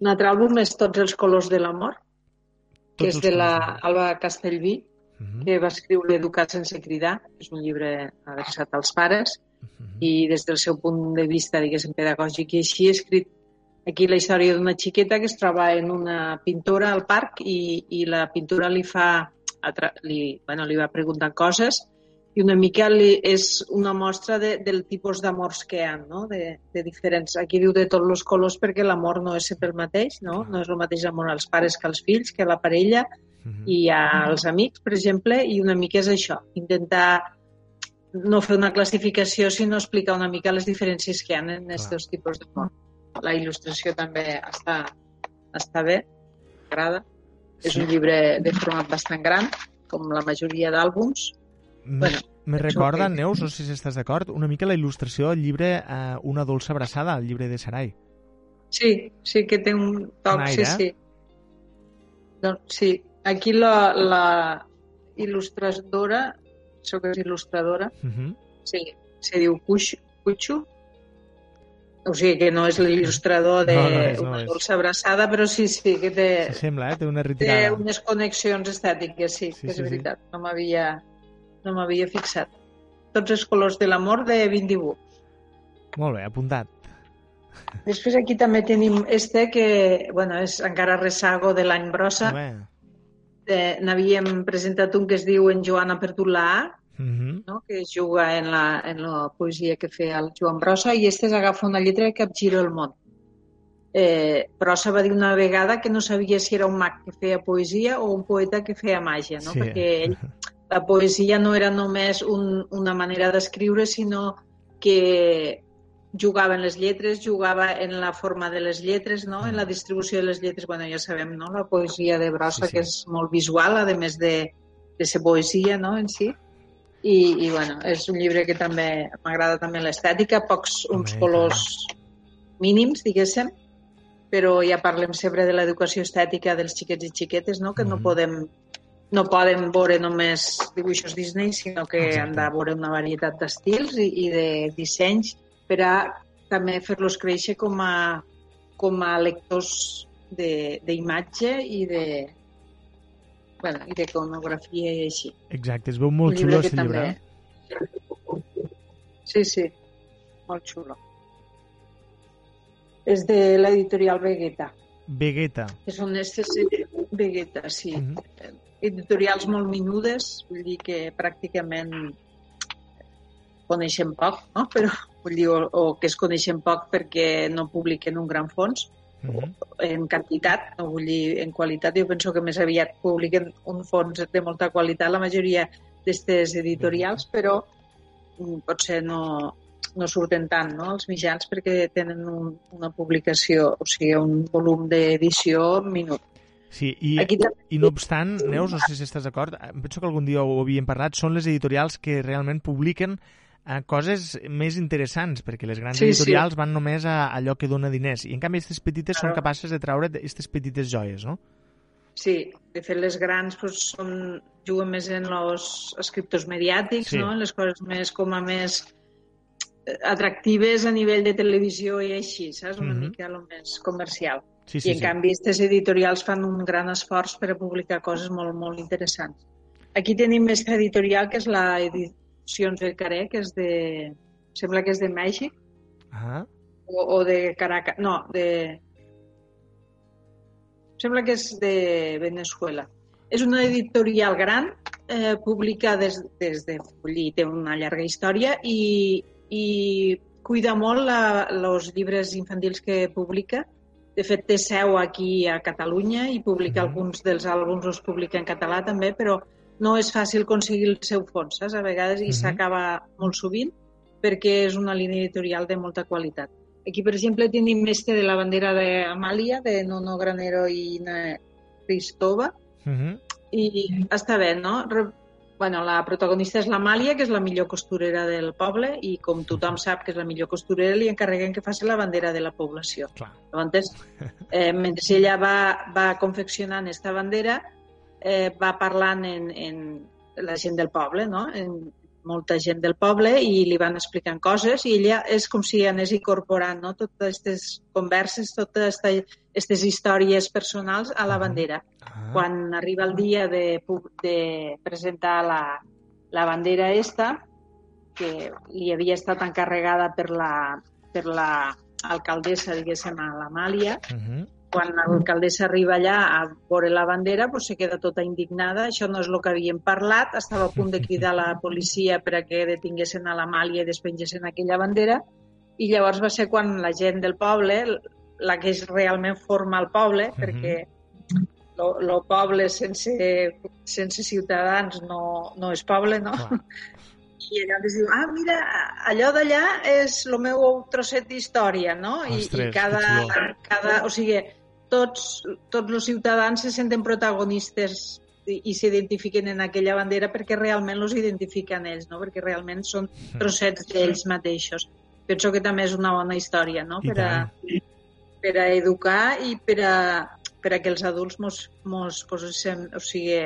Un altre àlbum és Tots els colors de l'amor, que Tots és de la Alba Castellví, Mhm. que va escriure Educat sense cridar, és un llibre adreçat als pares, Mhm. i des del seu punt de vista, diguéssim, pedagògic i així, ha escrit aquí la història d'una xiqueta que es troba en una pintora al parc i, i la pintura li fa li, bueno, li va preguntant coses i una mica li, és una mostra de, del tipus d'amors que hi ha, no? de, de diferents. Aquí diu de tots els colors perquè l'amor no és sempre el mateix, no? no és el mateix amor als pares que als fills, que a la parella Mhm. i als amics, per exemple, i una mica és això, intentar no fer una classificació, sinó explicar una mica les diferències que hi ha en aquests dos tipus d'amor. La il·lustració també està, està bé, m'agrada. És un llibre de format bastant gran, com la majoria d'àlbums. Me, Bueno, me recorda, que- Neus, no sé si estàs d'acord, una mica la il·lustració del llibre eh, Una dolça abraçada, el llibre de Sarai. Sí, sí que té un toc, sí, sí. Doncs sí, aquí la, la il·lustradora, sóc il·lustradora, Uh -huh. Sí, se diu Cuixo, Cuixo. O sigui que no és l'il·lustrador de No, no és, no una és. dolça abraçada, però sí, sí, que té, S'assembla, eh? Té una té unes connexions estètiques, sí, Sí, que és sí, sí. veritat. No m'havia no m'havia fixat. Tots els colors de l'amor de 20 dibuix. Molt bé, apuntat. Després aquí també tenim este que, bueno, és encara ressago de l'any brossa. Eh, N'havíem presentat un que es diu En Joana perdut la A, Uh -huh. no? que es juga en la, en la poesia que feia el Joan Brossa, i este agafa una lletra que capgira el món. Eh, Brossa va dir una vegada que no sabia si era un mag que feia poesia o un poeta que feia màgia, no? Sí. perquè ell, la poesia no era només un, una manera d'escriure, sinó que jugava en les lletres, jugava en la forma de les lletres, no? en la distribució de les lletres, bueno, ja sabem, no? la poesia de Brossa, Sí, sí. que és molt visual, a més de, de ser poesia no? en si. I, i bueno, és un llibre que també m'agrada també l'estètica, pocs uns colors mínims, diguéssim, però ja parlem sempre de l'educació estètica dels xiquets i xiquetes, no? que no Mhm. podem no poden veure només dibuixos Disney, sinó que Exacte. han de veure una varietat d'estils i, i de dissenys per a també fer-los créixer com a, com a lectors de- d'imatge i de bueno, i d'iconografia i així. Exacte, es veu molt xulo, que aquest llibre. eh? Sí, sí, molt xulo. És de l'editorial Vegeta, Vegeta. que són estes Vegeta, sí. Mhm. Editorials molt minudes, vull dir que pràcticament coneixen poc, no? Però, vull dir, o, o que es coneixen poc perquè no publiquen un gran fons, Mhm. en quantitat, no vull dir en qualitat, jo penso que més aviat publiquen un fons de molta qualitat la majoria d'aquestes editorials, però mm, potser no, no surten tant no, els mitjans perquè tenen un, una publicació, o sigui, un volum d'edició minut. Sí, i, Aquí també- i no obstant, Neus, no sé si estàs d'acord, penso que algun dia ho havíem parlat, són les editorials que realment publiquen eh, coses més interessants, perquè les grans Sí, sí. editorials van només a allò que dona diners, i en canvi aquestes petites són Claro. capaces de treure aquestes petites joies, no? Sí, de fet les grans pues, són, juguen més en els escriptors mediàtics, Sí. no? en les coses més com a més eh, atractives a nivell de televisió i així, saps? Una Mhm. mica el més comercial. Sí, I sí, en sí. canvi, aquestes editorials fan un gran esforç per a publicar coses molt, molt interessants. Aquí tenim aquesta editorial, que és la Edicions del Caré, que és de... Sembla que és de Mèxic, Ah, o, o de Caracas, no, de... Sembla que és de Venezuela. És una editorial gran, eh, publica des, des de Fullí, té una llarga història i, i cuida molt els llibres infantils que publica. De fet, té seu aquí a Catalunya i publica Mhm. alguns dels àlbums, els publica en català també, però no és fàcil aconseguir el seu fons, saps? A vegades, i Mhm. s'acaba molt sovint, perquè és una línia editorial de molta qualitat. Aquí, per exemple, tenim este de la bandera d'Amàlia, de Nono Granero i Cristova, mhm. i està bé, no? Bueno, la protagonista és l'Amàlia, que és la millor costurera del poble, i com tothom sap que és la millor costurera, li encarreguen que faci la bandera de la població. Clar. Llavors, eh, [laughs] mentre ella va, va confeccionant aquesta bandera, eh, va parlant en, en la gent del poble, no? En molta gent del poble i li van explicant coses i ella és com si anés incorporant no? totes aquestes converses, totes aquestes històries personals a la bandera. Ah. Quan arriba el dia de, de presentar la, la bandera esta, que li havia estat encarregada per la, per la alcaldessa, diguéssim, a l'Amàlia, Mhm. Quan l'alcaldessa arriba allà a veure la bandera, doncs se queda tota indignada. Això no és el que havíem parlat. Estava a punt de cridar la policia per a que detinguessin a l'Amàlia i despengessin aquella bandera. I llavors va ser quan la gent del poble, la que és realment forma el poble, perquè lo, lo poble sense, sense ciutadans no, no és poble, no? Clar. I llavors diu, ah, mira, allò d'allà és el meu trosset d'història, no? I, Ostres, i cada, que xulo. cada, o sigui, tots, tots els ciutadans se senten protagonistes i, s'identifiquen en aquella bandera perquè realment els identifiquen ells, no? Perquè realment són trossets d'ells mateixos. Penso que també és una bona història, no? I Per a, per a educar i per a, per a que els adults mos, mos poséssim, o sigui,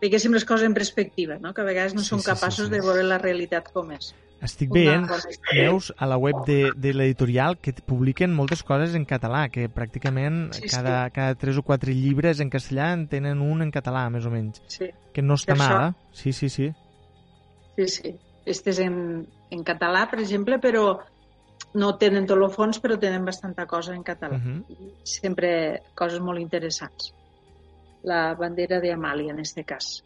fiquéssim les coses en perspectiva, no? que a vegades no Sí, som sí, sí, capaços sí. de veure la realitat com és. Estic veient, veus, a la web de, de l'editorial que publiquen moltes coses en català, que pràcticament Sí, sí. cada, cada tres o quatre llibres en castellà en tenen un en català, més o menys. Sí, Que no està mal, això- eh? Sí, sí, sí. sí. sí. Este és en, en català, per exemple, però no tenen tot el fons, però tenen bastanta cosa en català. Mhm. Sempre coses molt interessants. La bandera d'Amàlia, en este cas.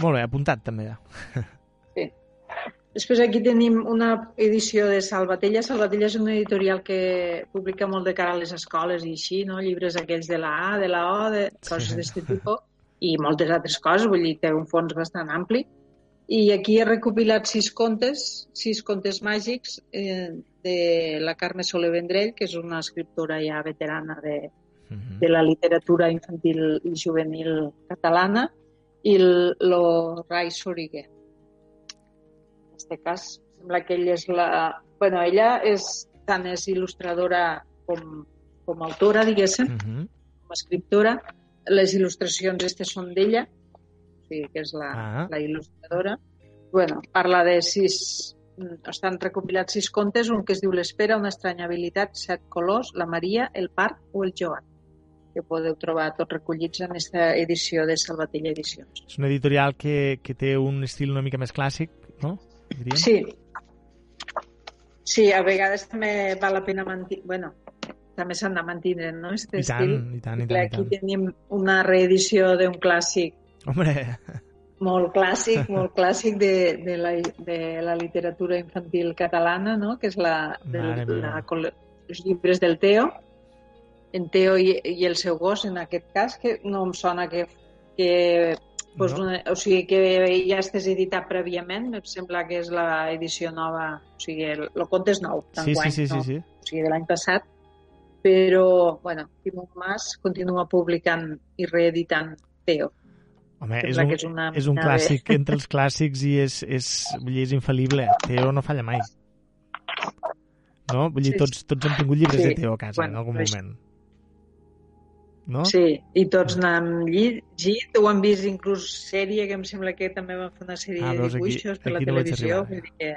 Molt bé, apuntat també. Sí. [laughs] Després aquí tenim una edició de Salvatella. Salvatella és una editorial que publica molt de cara a les escoles i així, no? llibres aquells de la A, de la O, de coses Sí. d'aquest tipus, i moltes altres coses, vull dir, té un fons bastant ampli. I aquí he recopilat sis contes, sis contes màgics eh, de la Carme Soler Vendrell, que és una escriptora ja veterana de, Mhm. de la literatura infantil i juvenil catalana, i el, lo Rai Soriguer. Este cas, sembla que ella és la... bueno, ella és, tant és il·lustradora com, com autora, diguéssim, Mhm. com a escriptora. Les il·lustracions aquestes són d'ella, o sigui que és la, Ah. la il·lustradora. Bueno, parla de sis... Estan recopilats sis contes, un que es diu L'Espera, una estranya habilitat, set colors, la Maria, el Parc o el Joan que podeu trobar tots recollits en aquesta edició de Salvatella Edicions. És una editorial que, que té un estil una mica més clàssic, no? Diríem? Sí. Sí, a vegades també val la pena mantenir... Bueno, també s'han de mantenir, no? Este I tant, estil. i tant, i tant, i Aquí tant. tenim una reedició d'un clàssic Hombre, molt clàssic, molt clàssic de, de, la, de la literatura infantil catalana, no? que és la, de, Mare la, col- els llibres del Teo, en Teo i, i el seu gos, en aquest cas, que no em sona que, que pues, No. una, o sigui, que ja estàs editat prèviament, em sembla que és l'edició nova, o sigui, el, el conte és nou, sí, sí, d'enguany, sí, sí, no? sí. o sigui, de l'any passat, però, bueno, Timon Mas continua publicant i reeditant Teo. Home, és un, és una és un de- clàssic entre els clàssics i és, és, vull dir, és infal·lible. Teo no falla mai. No? Vull dir, Sí, tots, tots hem tingut llibres Sí, de Teo a casa bueno, en algun moment. No? Sí, i tots n'hem llegit, ho han vist inclús sèrie, que em sembla que també van fer una sèrie Ah, de veus, aquí- dibuixos per la aquí no televisió. arribar. vull dir que...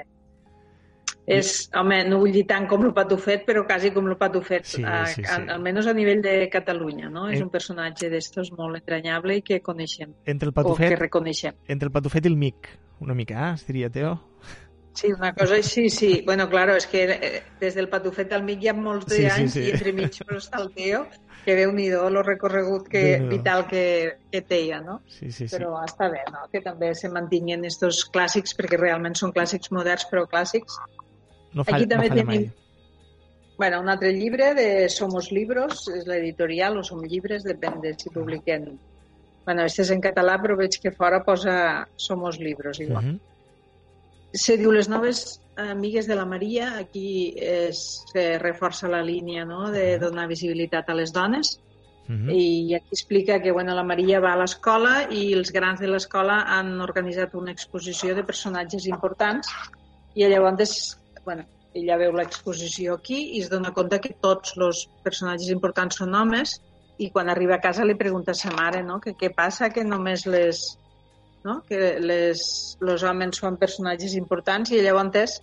És, home, no vull dir tant com el Patufet, però quasi com el Patufet, Sí, sí, sí. a, almenys a nivell de Catalunya, no? És Eh. un personatge d'estos molt entranyable i que coneixem, Entre el o que patufet, reconeixem. entre el patufet i el mic, una mica, eh, es diria, Teo? Sí, una cosa així, sí. Bueno, claro, és que eh, des del Patufet al mig hi ha molts de Sí, sí, anys sí. i entre mig està el Teo, que déu nhi el recorregut que, vital que, que té ja, no? Sí, sí, sí. Però està bé, no? Que també se mantinguin estos clàssics, perquè realment són clàssics moderns, però clàssics. No falla, Aquí també no tenim mai. bueno, un altre llibre de Somos Libros, és l'editorial, o Som Llibres, depèn de si publiquen... Bueno, este és en català, però veig que fora posa Somos Libros, igual. Mhm. Se diu les noves amigues de la Maria, aquí es, se reforça la línia no? de donar visibilitat a les dones Mhm. i aquí explica que bueno, la Maria va a l'escola i els grans de l'escola han organitzat una exposició de personatges importants i llavors bueno, ella veu l'exposició aquí i es dona compte que tots els personatges importants són homes i quan arriba a casa li pregunta a sa mare no? que què passa que només les, no? que les, els homes són personatges importants i llavors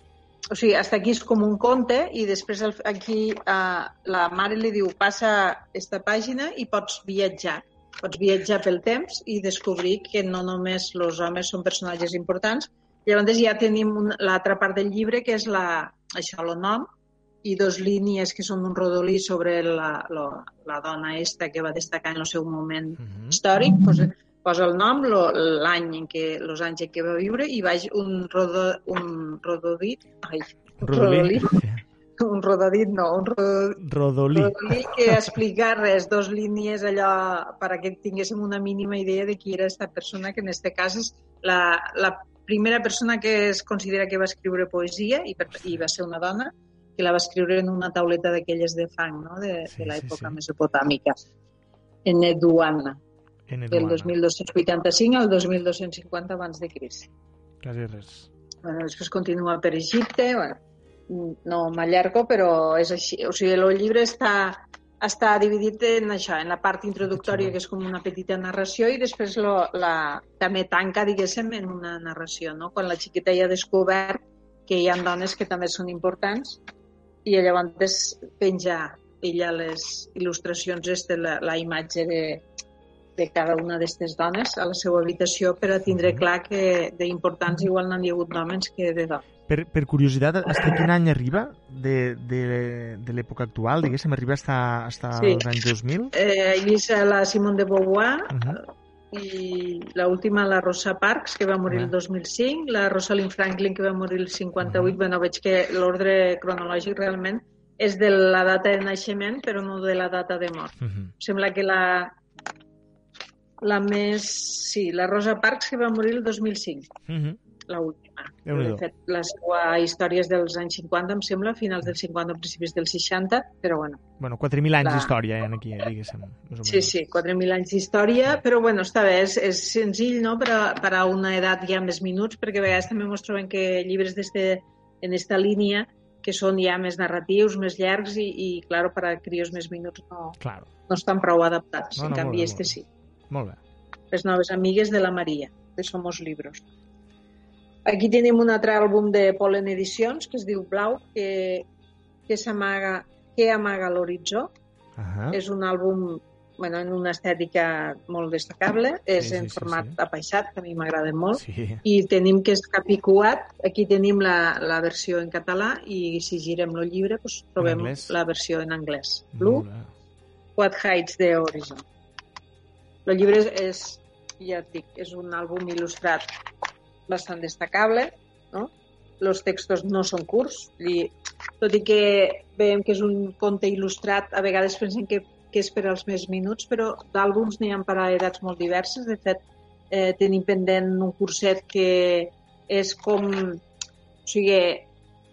o sigui, hasta aquí és com un conte i després el- aquí eh, la mare li diu passa esta pàgina i pots viatjar pots viatjar pel temps i descobrir que no només els homes són personatges importants llavors ja tenim l'altra part del llibre que és la, això, el nom i dos línies que són un rodolí sobre la, la, la dona esta que va destacar en el seu moment Mhm. històric, posa, posa el nom, l'any en què, els anys en què va viure i baix un, rodo, un rododit, ai, un Rodolí. un rododit no, un rodolí, Rodolí. rodolí que explica res, dos línies allò perquè tinguéssim una mínima idea de qui era aquesta persona, que en este cas és la, la primera persona que es considera que va escriure poesia i, per, i va ser una dona que la va escriure en una tauleta d'aquelles de fang, no? de, Sí, de l'època sí, sí. mesopotàmica, en Eduana, del Eduana. 2285 al 2250 abans de Crist. Quasi res. Bueno, després continua per Egipte, bueno, no m'allargo, però és així. O sigui, el llibre està, està dividit en això, en la part introductòria, que és com una petita narració, i després lo, la, també tanca, diguéssim, en una narració, no? Quan la xiqueta ja ha descobert que hi ha dones que també són importants, i llavors penja ella les il·lustracions, este, la, la imatge de, de cada una d'aquestes dones a la seva habitació per a tindre clar que d'importants igual n'han hi hagut d'homes que de dones. Per, per curiositat, fins quin any arriba de, de, de l'època actual? Diguéssim, arriba fins, fins Sí. als anys 2000? Eh, vist a la Simone de Beauvoir Uh -huh. i l'última, la Rosa Parks, que va morir el Ah. 2005, la Rosalind Franklin, que va morir el 58. Bueno, veig que l'ordre cronològic realment és de la data de naixement, però no de la data de mort. Uh -huh. Sembla que la, la més... Sí, la Rosa Parks, que va morir el 2005, Uh -huh. l'última. Déu-n'hi-do. De fet, la seva història és dels anys 50, em sembla, finals dels 50, principis dels 60, però bueno, Bueno, 4.000 anys La- d'història hi ha aquí, eh, diguéssim. Sí, sí, 4.000 anys d'història, però bueno, està bé, és, és senzill no? per, a, per a una edat ja més minuts, perquè a vegades també ens trobem que llibres d'este, en esta línia que són ja més narratius, més llargs i, i clar, per a crios més minuts no, Claro. no estan prou adaptats. No, en no, canvi, molt este molt sí. Molt bé. Les noves amigues de la Maria, de Somos Libros. Aquí tenim un altre àlbum de Polen Edicions que es diu Blau, que, que s'amaga que amaga l'horitzó. Uh -huh. És un àlbum bueno, en una estètica molt destacable, és Sí, sí, en sí, format sí. apaixat, que a mi m'agrada molt, Sí. i tenim que és capicuat, aquí tenim la, la versió en català i si girem el llibre doncs, trobem la versió en anglès. Blue. What Hides the Horizon. El llibre és, ja et dic, és un àlbum il·lustrat bastant destacable, no? Els textos no són curts, i, tot i que veiem que és un conte il·lustrat, a vegades pensem que, que és per als més minuts, però d'àlbums n'hi ha per a edats molt diverses. De fet, eh, tenim pendent un curset que és com... O sigui,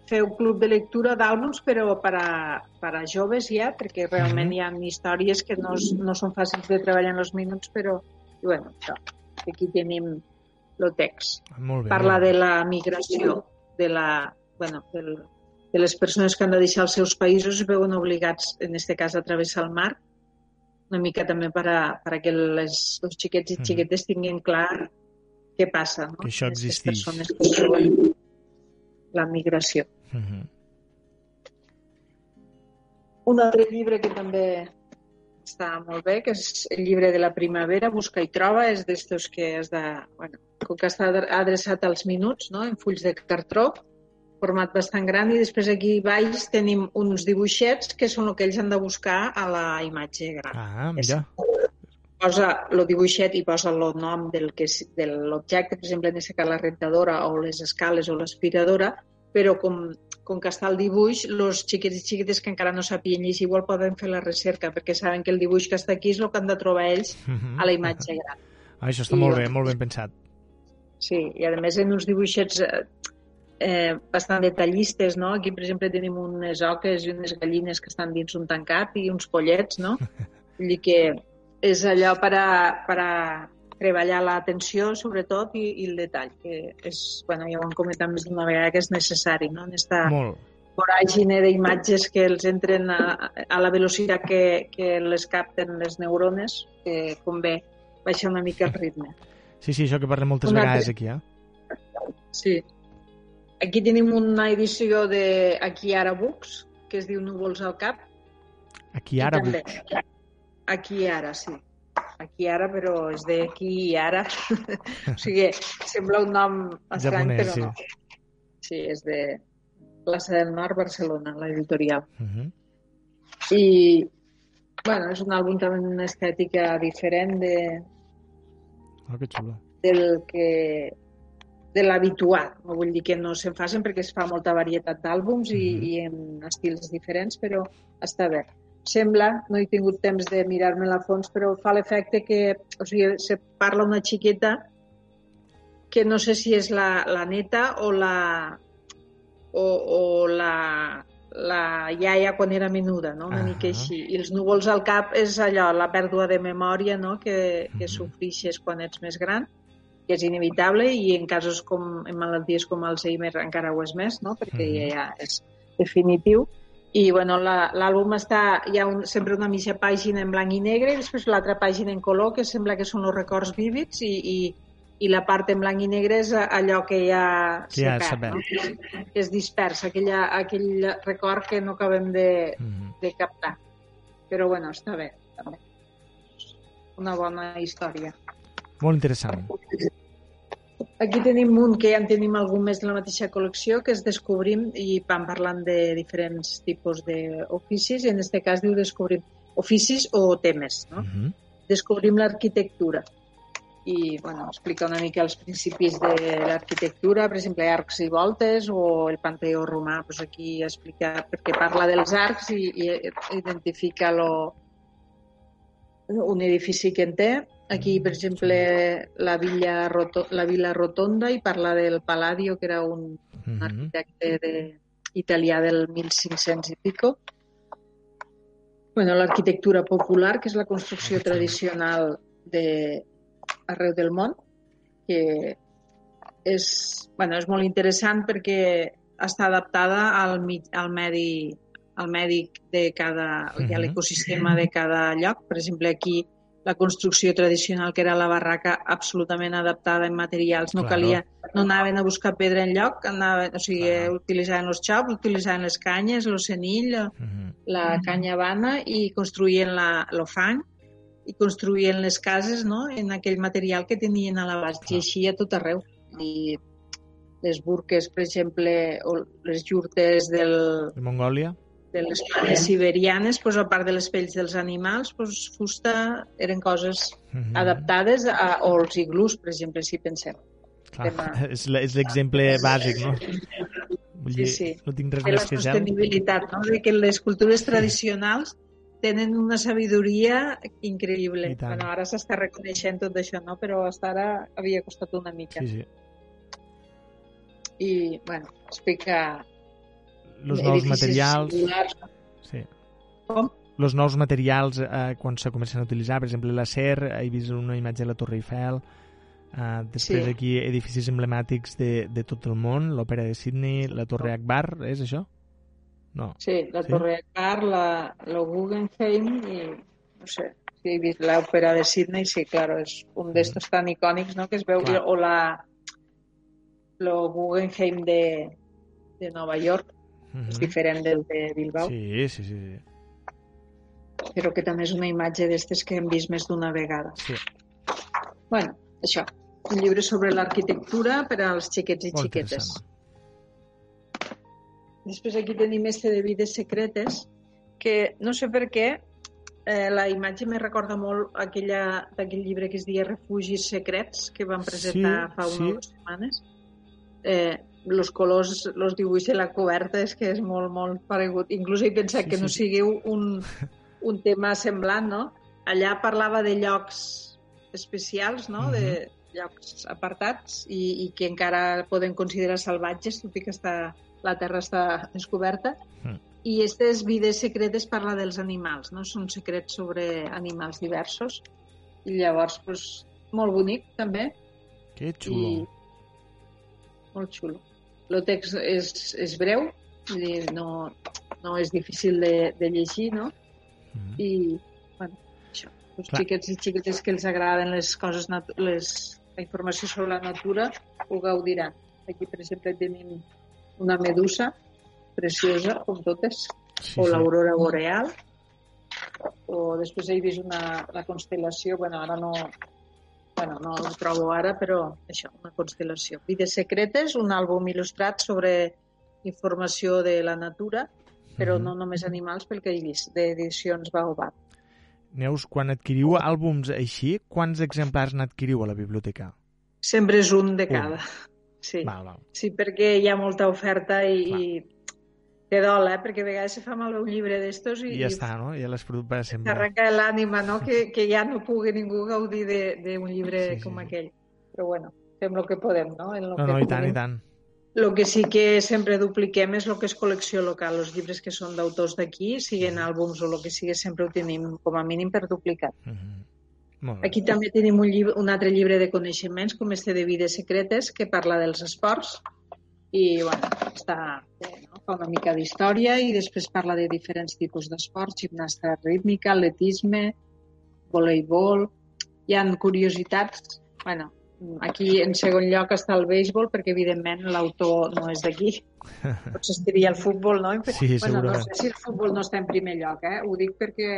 fer un club de lectura d'àlbums, però per a, per a joves ja, perquè realment Mhm. hi ha històries que no, no són fàcils de treballar en els minuts, però, i bueno, això. Aquí tenim el text. Molt bé. Parla molt bé. de la migració, de la, bueno, del, de les persones que han de deixar els seus països i es veuen obligats, en aquest cas, a travessar el mar, una mica també per a, per a que les, els xiquets i Mhm. xiquetes tinguin clar què passa. No? Que això amb aquestes existeix. persones que. La migració. Uh -huh. Un altre llibre que també està molt bé, que és el llibre de la primavera, Busca i troba, és d'estos que has de... Bueno, com que està adreçat als minuts, no?, en fulls de cartró, format bastant gran, i després aquí baix tenim uns dibuixets que són el que ells han de buscar a la imatge gran. Ah, mira. Posa el dibuixet i posa el nom del que és- de l'objecte, per exemple, en aquest cas la rentadora o les escales o l'aspiradora, però com, com que està el dibuix, els xiquets i xiquetes que encara no sapien llegir igual poden fer la recerca, perquè saben que el dibuix que està aquí és el que han de trobar ells Mhm. a la imatge gran. Ah, [laughs] això està I, molt bé, molt ben pensat. Sí, i a més en uns dibuixets eh, eh, bastant detallistes, no? Aquí, per exemple, tenim unes oques i unes gallines que estan dins un tancat i uns pollets, no? [laughs] Vull dir que és allò per a, per a treballar l'atenció, sobretot, i, i el detall, que és, bueno, ja ho hem comentat més d'una vegada, que és necessari, no? En esta Molt. voràgine d'imatges que els entren a, a la velocitat que, que les capten les neurones, que convé baixar una mica el ritme. [laughs] Sí, sí, això que parlem moltes Un vegades aquí, eh? Sí. Aquí tenim una edició de Aquí ara Books, que es diu Núvols al cap. Aquí ara... també, Aquí ara, sí. Aquí ara, però és de aquí i ara. [laughs] o sigui, sembla un nom estrany, Japonès, però sí. no. Sí, és de Plaça del Nord, Barcelona, l'editorial. Uh -huh. I, bueno, és un àlbum també amb una estètica diferent de, Oh, que xulo. del que de l'habitual. No vull dir que no se'n facin perquè es fa molta varietat d'àlbums i, Mhm. i en estils diferents, però està bé. Sembla, no he tingut temps de mirar-me a fons, però fa l'efecte que, o sigui, se parla una xiqueta que no sé si és la, la neta o la o, o la, la iaia quan era menuda, no? una Ah. mica així. I els núvols al cap és allò, la pèrdua de memòria no? que, que sofrixes quan ets més gran, que és inevitable i en casos com en malalties com Alzheimer encara ho és més, no? perquè ja és definitiu. I bueno, l'àlbum està, hi ha un, sempre una mitja pàgina en blanc i negre i després l'altra pàgina en color que sembla que són els records vívids i, i, i la part en blanc i negre és allò que ja Que ja sabem. no? que es dispersa, aquella, aquell record que no acabem de, Mhm. de captar. Però bueno, està bé, també. Una bona història. Molt interessant. Aquí tenim un que ja en tenim algun més de la mateixa col·lecció, que és Descobrim, i van parlant de diferents tipus d'oficis, i en aquest cas diu Descobrim oficis o temes, no? Uh -huh. Descobrim l'arquitectura. I, bueno, explica una mica els principis de l'arquitectura, per exemple, arcs i voltes, o el Panteó romà, doncs aquí explica, perquè parla dels arcs i, i identifica lo, un edifici que en té. Aquí, per exemple, la Villa, Roto, la Villa Rotonda i parla del Palladio, que era un, un Mhm. arquitecte de, italià del 1500 i pico. Bueno, l'arquitectura popular, que és la construcció tradicional de arreu del món, que és, bueno, és molt interessant perquè està adaptada al, al medi al medi de cada, i a Mhm. l'ecosistema de cada lloc. Per exemple, aquí la construcció tradicional, que era la barraca, absolutament adaptada en materials. No Claro. calia, no anaven a buscar pedra en lloc, anaven, o sigui, Clar. utilitzaven els xops, utilitzaven les canyes, el senil, Uh -huh. la canya vana i construïen la, el fang i construïen les cases no? en aquell material que tenien a l'abast i així a tot arreu. I les burques, per exemple, o les jurtes del, De Mongòlia? De les planes siberianes, doncs, a part de les pells dels animals, doncs, fusta eren coses Uh -huh. adaptades a, o els iglús, per exemple, si pensem. Clar, tema. [laughs] és l'exemple bàsic, no? Vull Sí, dir, sí. no tinc res de la més que sostenibilitat, no? de que les cultures tradicionals tenen una sabidoria increïble. Bueno, ara s'està reconeixent tot això, no? però fins ara havia costat una mica. Sí, sí. I, bueno, explica Los nous materials... singulars. Sí. Com? Los nous materials eh, quan se comencen a utilitzar, per exemple, l'acer, he vist una imatge de la Torre Eiffel, eh, després Sí. aquí edificis emblemàtics de, de tot el món, l'Òpera de Sydney, la Torre Akbar, és això? No. Sí, la Sí? Torre Akbar, la, la Guggenheim i, no sé, si he vist l'òpera de Sydney, sí, claro, és un d'estos tan icònics, no?, que es veu, Clar. o la lo Guggenheim de, de Nova York, Mhm. és diferent del de Bilbao, Sí, sí, sí. sí. però que també és una imatge d'estes que hem vist més d'una vegada. Sí. Bueno, això, un llibre sobre l'arquitectura per als xiquets i Molt xiquetes. Després aquí tenim este de vides secretes, que no sé per què eh, la imatge me recorda molt aquella d'aquell llibre que es deia Refugis secrets, que van presentar Sí, fa sí. unes dues setmanes. Eh, los colors, los dibuix de la coberta és que és molt, molt paregut. Inclús he pensat Sí, que no sí. sigui un, un tema semblant, no? Allà parlava de llocs especials, no? De llocs apartats i, i que encara poden considerar salvatges, tot i que està, la terra està descoberta. Mm. I aquestes vides secretes parla dels animals, no? Són secrets sobre animals diversos. I llavors, doncs, molt bonic, també. Que xulo. I molt xulo. El text és, és breu, dir, no, no és difícil de, de llegir, no? Mhm. I, bueno, això. Els Clar. xiquets i xiquetes que els agraden les coses, les, la informació sobre la natura, ho gaudiran. Aquí, per exemple, tenim una medusa preciosa, com totes, Sí, o sí. l'aurora boreal, o després he vist una, la constel·lació, bueno, ara no, bueno, no ho trobo ara, però això, una constel·lació. Vides secretes, un àlbum il·lustrat sobre informació de la natura, però Mhm. no només animals, pel que he vist, d'edicions Baobab. Neus, quan adquiriu àlbums així, quants exemplars n'adquiriu a la biblioteca? Sempre és un de Un. cada. Sí. Val, val. sí, perquè hi ha molta oferta i, i té dol, eh? perquè a vegades se fa malbé un llibre d'estos i, I ja està, no? Ja l'has perdut per sempre. t'arrenca l'ànima, no? Que, que ja no pugui ningú gaudir de- d'un llibre Sí, sí, com sí. aquell. Però bueno, fem el que podem, no? En lo No, que no, i tant, i tant. El que sí que sempre dupliquem és el que és col·lecció local. Els llibres que són d'autors d'aquí, siguin àlbums o el que sigui, sempre ho tenim com a mínim per duplicat. Mhm. Molt bé. Aquí també tenim un, llibre, un altre llibre de coneixements, com este de Vides Secretes, que parla dels esports. I, bueno, està? Fa una mica d'història i després parla de diferents tipus d'esports, gimnasta rítmica, atletisme, voleibol... Hi han curiositats. Bueno, aquí en segon lloc està el béisbol, perquè evidentment l'autor no és d'aquí. [laughs] Potser estaria el futbol, no? Sí, bueno, no sé si el futbol no està en primer lloc, eh? Ho dic perquè,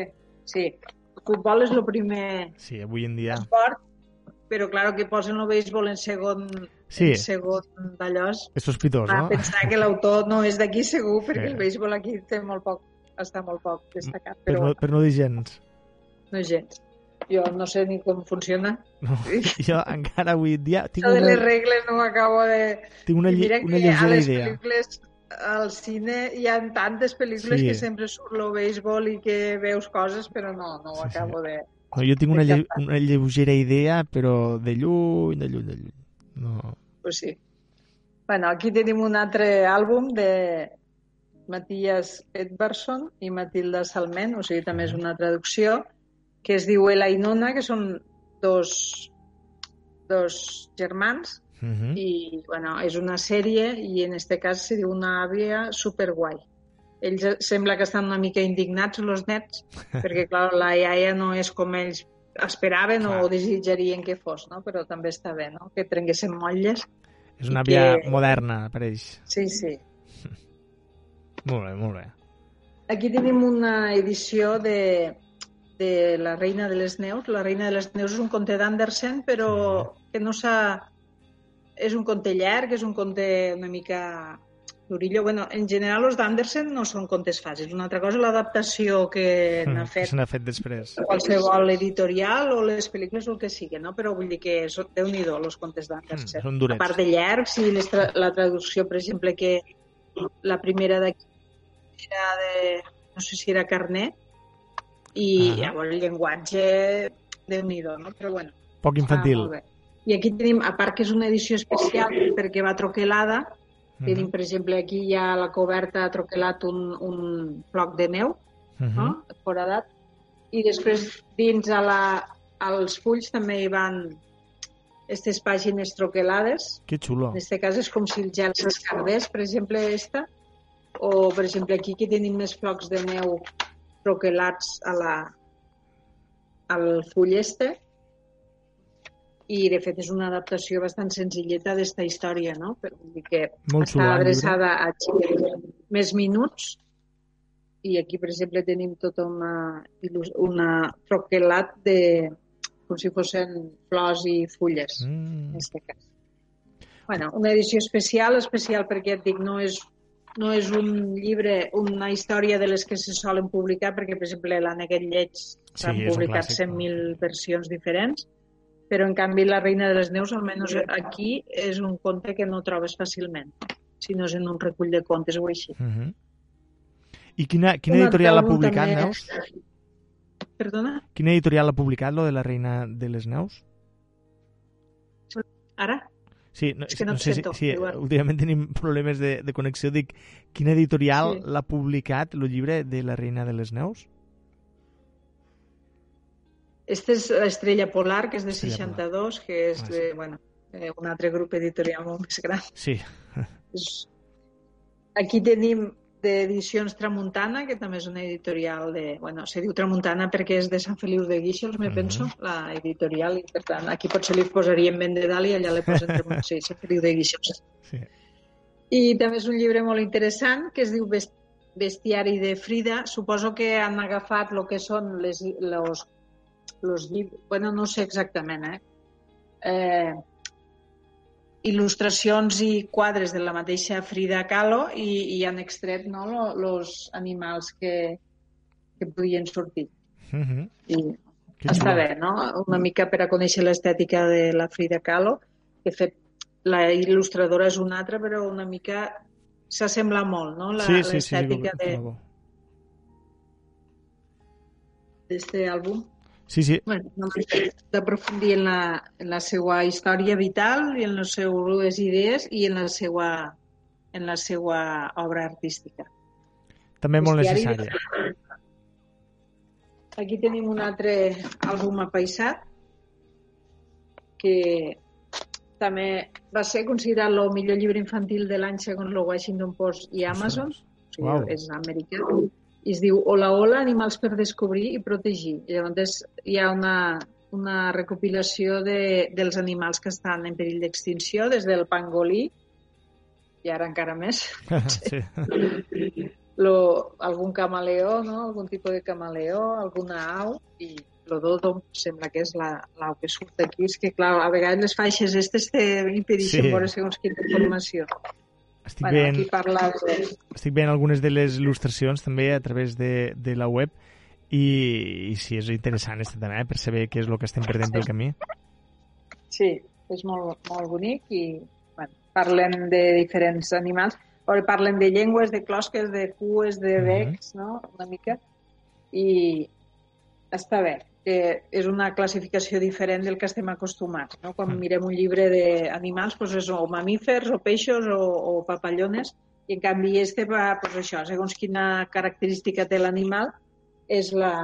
sí, el futbol és el primer Sí, avui en dia... esport, però claro que posen el béisbol en segon, Sí. segon d'allò. és sospitós, Va no? pensar que l'autor no és d'aquí segur, perquè Sí. el béisbol aquí té molt poc, està molt poc destacat, Per però no, per no dir gens. no gens. Jo no sé ni com funciona. No. [laughs] Jo encara avui dia tinc Això de una, les regles no ho acabo de... tinc una, lle una que a lleugera les idea. pel·lícules al cine hi ha tantes pel·lícules Sí. que sempre surt el béisbol i que veus coses, però no, no ho Sí, sí. acabo de... No, jo tinc una, lle una lleugera idea, però de lluny, de lluny, de lluny. No. Pues sí. Bueno, aquí tenim un altre àlbum de Matías Edvarson i Matilda Salment, o sigui, també és una traducció, que es diu Ela i Nona, que són dos, dos germans, Uh -huh. i bueno, és una sèrie i en este cas se diu una àvia superguai. Ells sembla que estan una mica indignats, els nets, [laughs] perquè clar, la iaia no és com ells esperaven Clar. o desitjarien que fos, no? però també està bé, no? que prenguessin motlles. És una via que- moderna, per ells. Sí, sí. [laughs] Molt bé, molt bé. Aquí tenim una edició de, de La reina de les neus. La reina de les neus és un conte d'Andersen, però que no s'ha... És un conte llarg, és un conte una mica durillo. Bueno, en general, els d'Andersen no són contes fàcils. Una altra cosa és l'adaptació que n'ha Que fet n'ha fet després. qualsevol editorial o les pel·lícules o el que sigui, no? Però vull dir que són, Déu-n'hi-do, els contes d'Andersen. Mm. A part de llargs i les tra la traducció, per exemple, que la primera d'aquí era de... no sé si era Carné, i Ah. llavors el llenguatge, Déu-n'hi-do, no? Però bueno, Poc Ah, infantil. bé. I aquí tenim, a part que és una edició especial perquè va troquelada, Mhm. tenim, per exemple, aquí hi ha a la coberta troquelat un, un bloc de neu, Mhm. no? foradat, i després dins a la, als fulls també hi van aquestes pàgines troquelades. Que xulo. En aquest cas és com si el gel s'escardés, per exemple, esta. O, per exemple, aquí que tenim més flocs de neu troquelats a la, al full este. I de fet és una adaptació bastant senzilleta d'esta història, no? Però vull dir que Molt està eh, el adreçada a xiquets més minuts i aquí, per exemple, tenim tota una, il·lus- una troquelat de com si fossin flors i fulles, Mm. en aquest cas. Bueno, una edició especial, especial perquè et dic, no és, no és un llibre, una història de les que se solen publicar, perquè, per exemple, l'Aneguet Lleig s'han Sí, publicat clàssic, 100.000 versions diferents, però en canvi La reina de les neus, almenys aquí, és un conte que no trobes fàcilment, si no és en un recull de contes o així. Mhm. I quina, quina Un editorial l'ha publicat, també- Neus? Perdona? Quina editorial l'ha publicat, lo de la reina de les neus? Ara? Sí, no, És que no et sé sento, si, si Eduard. últimament tenim problemes de, de connexió. Dic, quina editorial Sí. l'ha publicat, el llibre de la reina de les neus? Este és l'Estrella Polar, que és de Estrella 62, que és Ah, de, bueno, eh, un altre grup editorial molt més gran. Sí. Aquí tenim d'edicions Tramuntana, que també és una editorial de... Bueno, se diu Tramuntana perquè és de Sant Feliu de Guíxols, me Mhm. penso, la editorial, i per tant, aquí potser li posaríem ben de dalt i allà li posen Tramuntana, sí, Sant Feliu de Guíxols. Sí. I també és un llibre molt interessant que es diu Best- Bestiari de Frida. Suposo que han agafat el que són les, los, los. Bueno, no sé exactament, eh? eh il·lustracions i quadres de la mateixa Frida Kahlo i, i han extret no, lo- los animals que, que podien sortir. Mhm. I Que està bé, no? Una mica per a conèixer l'estètica de la Frida Kahlo. De fet, la il·lustradora és una altra, però una mica s'assembla molt, no? La- sí, sí, sí, L'estètica sí, de de... d'este àlbum. Sí, sí. Bueno, d'aprofundir en, la, en la seva història vital i en les seues idees i en la seva, en la seva obra artística. També molt necessària. Aquí tenim un altre àlbum apaisat que també va ser considerat el millor llibre infantil de l'any segons el Washington Post i Amazon. O sigui. És americà. I es diu Hola, hola, animals per descobrir i protegir. I llavors hi ha una, una recopilació de, dels animals que estan en perill d'extinció, des del pangolí, i ara encara més, [laughs] sí. lo, algun camaleó, no? algun tipus de camaleó, alguna au, i el dodo sembla que és la- l'au que surt aquí. És que, clar, a vegades les faixes aquestes t'impedeixen Sí. veure segons quina informació. Estic bueno, veient, parla estic veient algunes de les il·lustracions també a través de, de la web i, i sí, és interessant este també, eh, per saber què és el que estem perdent pel camí. Sí, és molt, molt bonic i bueno, parlen de diferents animals. Però parlen de llengües, de closques, de cues, de Mhm. becs, no? Una mica. I està bé, que és una classificació diferent del que estem acostumats. No? Quan mirem un llibre d'animals, doncs és o mamífers, o peixos, o, o papallones, i en canvi este va, doncs això, segons quina característica té l'animal, és la,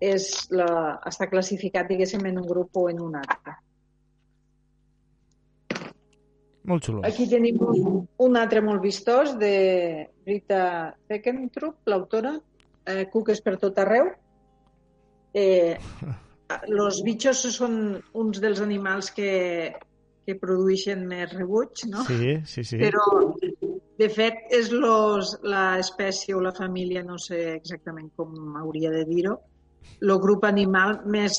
és la, està classificat, diguéssim, en un grup o en un altre. Molt xulo. Aquí tenim un, un altre molt vistós de Rita Teckentrup, l'autora, eh, Cuques per tot arreu. Eh, los bichos són uns dels animals que, que produeixen més rebuig, no? Sí, sí, sí. Però, de fet, és los, la espècie o la família, no sé exactament com hauria de dir-ho, el grup animal més,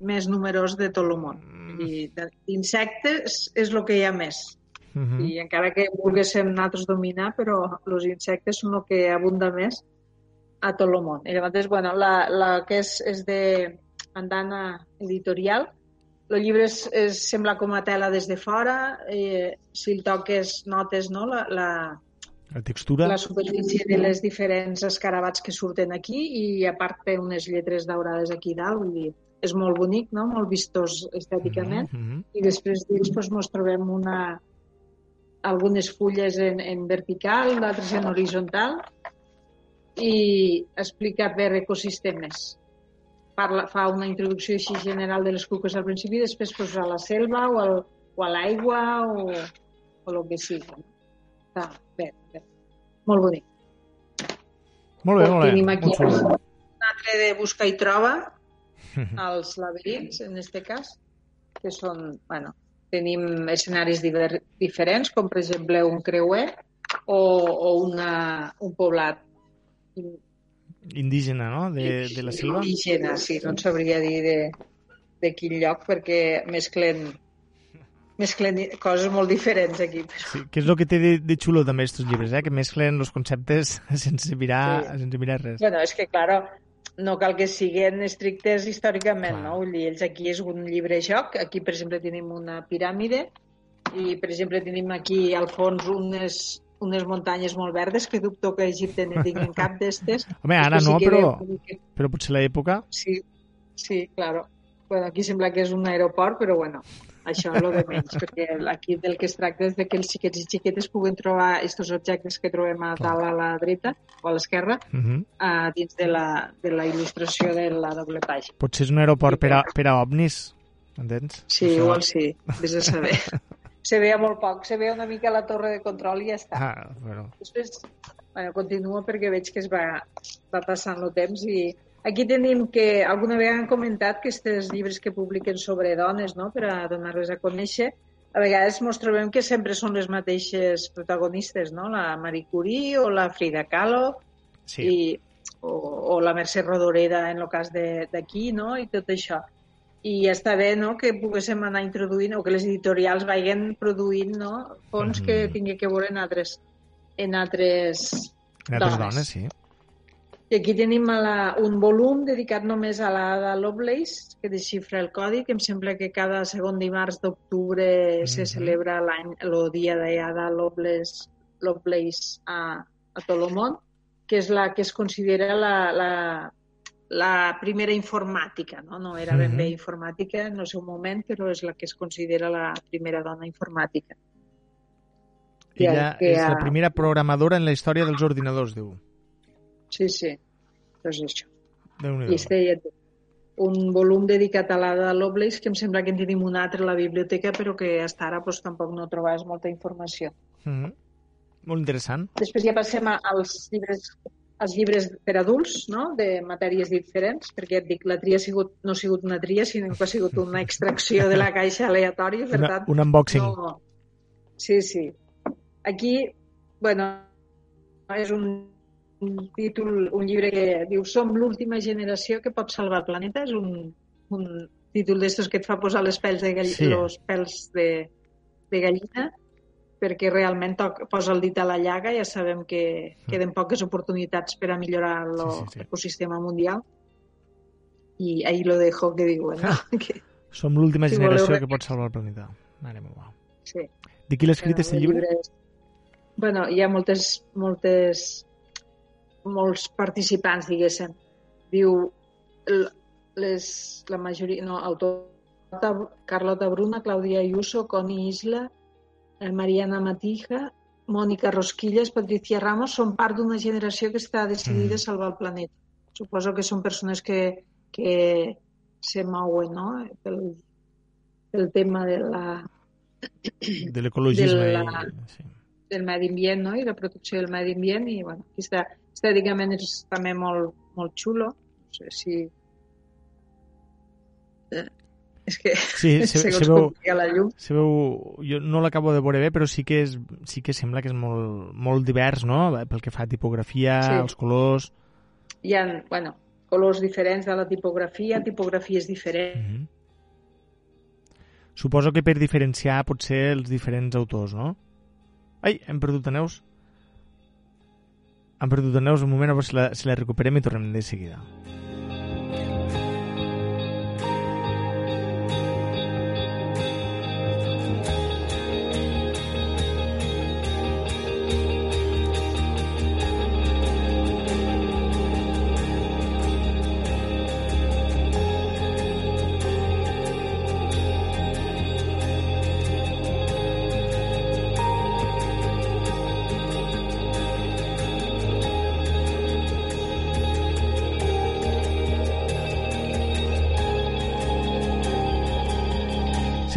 més numerós de tot el món. De- d'insectes és el que hi ha més. Mhm. I encara que volguéssim nosaltres dominar, però els insectes són el que abunda més a tot el món. I llavors, bueno, la, la que és, és de Andana Editorial, el llibre és, és, sembla com a tela des de fora, eh, si el toques notes no? la, la, La textura. la superfície de les diferents escarabats que surten aquí i a part té unes lletres daurades aquí dalt, vull dir, és molt bonic, no? molt vistós estèticament Mhm. i després dins doncs, mos trobem una, algunes fulles en, en vertical, d'altres en horitzontal i explica per ecosistemes. Parla, fa una introducció així general de les cuques al principi i després pues, a la selva o, al, o a l'aigua o, o el que sigui. Està bé, bé. Molt bonic. Molt bé, molt bé. Tenim aquí un altre de busca i troba, als laberints, en este cas. que són, bueno, tenim escenaris diver, diferents, com per exemple un creuer o, o una, un poblat Indígena, no?, de, de la selva. indígena, sí, no sabria dir de, de quin lloc, perquè mesclen, mesclen coses molt diferents aquí. Però... Sí, que és el que té de, de xulo també estos llibres, eh? que mesclen els conceptes [laughs] sense mirar, Sí. sense mirar res. Bueno, és que, claro, no cal que siguin estrictes històricament, Clar. no? Vull dir, ells aquí és un llibre joc, aquí, per exemple, tenim una piràmide i, per exemple, tenim aquí al fons unes, unes muntanyes molt verdes que dubto que a Egipte ne tinguin cap d'estes. [laughs] Home, ara sí no, que però, que- però potser l'època... Sí, sí, claro. Bueno, aquí sembla que és un aeroport, però bueno, això és el de menys, [laughs] perquè aquí del que es tracta és de que els xiquets i xiquetes puguen trobar aquests objectes que trobem a dalt a la dreta o a l'esquerra Uh -huh. a dins de la, de la il·lustració de la doble pàgina. Potser és un aeroport per a, per a ovnis, entens? Sí, igual sí, vés a saber. [laughs] se veia molt poc, se veia una mica la torre de control i ja està. Ah, bueno. Després, bueno, continua perquè veig que es va, va passant el temps i aquí tenim que alguna vegada han comentat que aquests llibres que publiquen sobre dones, no?, per a donar-les a conèixer, a vegades ens trobem que sempre són les mateixes protagonistes, no?, la Marie Curie o la Frida Kahlo Sí. i, o, o la Mercè Rodoreda en el cas de- d'aquí, no?, i tot això. I està bé no, que poguéssim anar introduint o que les editorials vagin produint no, fons que Mhm. tingui que veure en altres, en altres En altres dones. dones, sí. I aquí tenim la, un volum dedicat només a l'Ada Lovelace, que desxifra el codi, que em sembla que cada segon dimarts d'octubre se Mhm. celebra l'any el dia d'Ada Lovelace, Lovelace a, a tot el món, que és la que es considera la, la, la primera informàtica, no? No era ben bé Mhm. informàtica en el seu moment, però és la que es considera la primera dona informàtica. Ella que és la ha- primera programadora en la història dels ordinadors, diu. Sí, sí, doncs això. I este ja té un volum dedicat a l'Ada Lovelace, que em sembla que en tenim un altre a la biblioteca, però que hasta ara doncs, tampoc no trobaves molta informació. Mm -hmm. Molt interessant. Després ja passem als llibres als llibres per adults, no? de matèries diferents, perquè et dic, la tria ha sigut, no ha sigut una tria, sinó que ha sigut una extracció de la caixa aleatòria, per Una, tant... un unboxing. No. Sí, sí. Aquí, bueno, és un, un títol, un llibre que diu Som l'última generació que pot salvar el planeta. És un, un títol d'estos que et fa posar les pèls de, gall... Sí. los pèls de, de gallina perquè realment posa el dit a la llaga. Ja sabem que queden poques oportunitats per a millorar l'ecosistema Sí, sí, sí. mundial. I ahí lo dejo, que diuen, no? [laughs] que, Som l'última Si generació voleu que pot salvar el planeta. Mare meva. sí. De qui l'ha escrit, aquest El llibre? és- Bueno, hi ha moltes, moltes, molts participants, diguéssim. Diu, les, la majoria, no, autor, Carlota Bruna, Clàudia Ayuso, Connie Isla, eh, Mariana Matija, Mònica Rosquilles, Patricia Ramos, són part d'una generació que està decidida a salvar el planeta. Suposo que són persones que, que se mouen no? pel, pel tema de la, De l'ecologisme. de la- Sí. del medi ambient no? i la protecció del medi ambient i bueno, aquí està, estèticament és també molt, molt xulo no sé si eh, és que Sí, [laughs] se, se, veu, com la llum se veu... Jo no l'acabo de veure bé, però sí que, és, sí que sembla que és molt, molt divers, no? Pel que fa a tipografia, Sí. els colors... hi ha bueno, colors diferents de la tipografia tipografies diferents Mm -hmm. Suposo que per diferenciar potser els diferents autors, no? Ai, hem perdut a Neus. Hem perdut a Neus un moment, a veure si la, si la recuperem i tornem de seguida.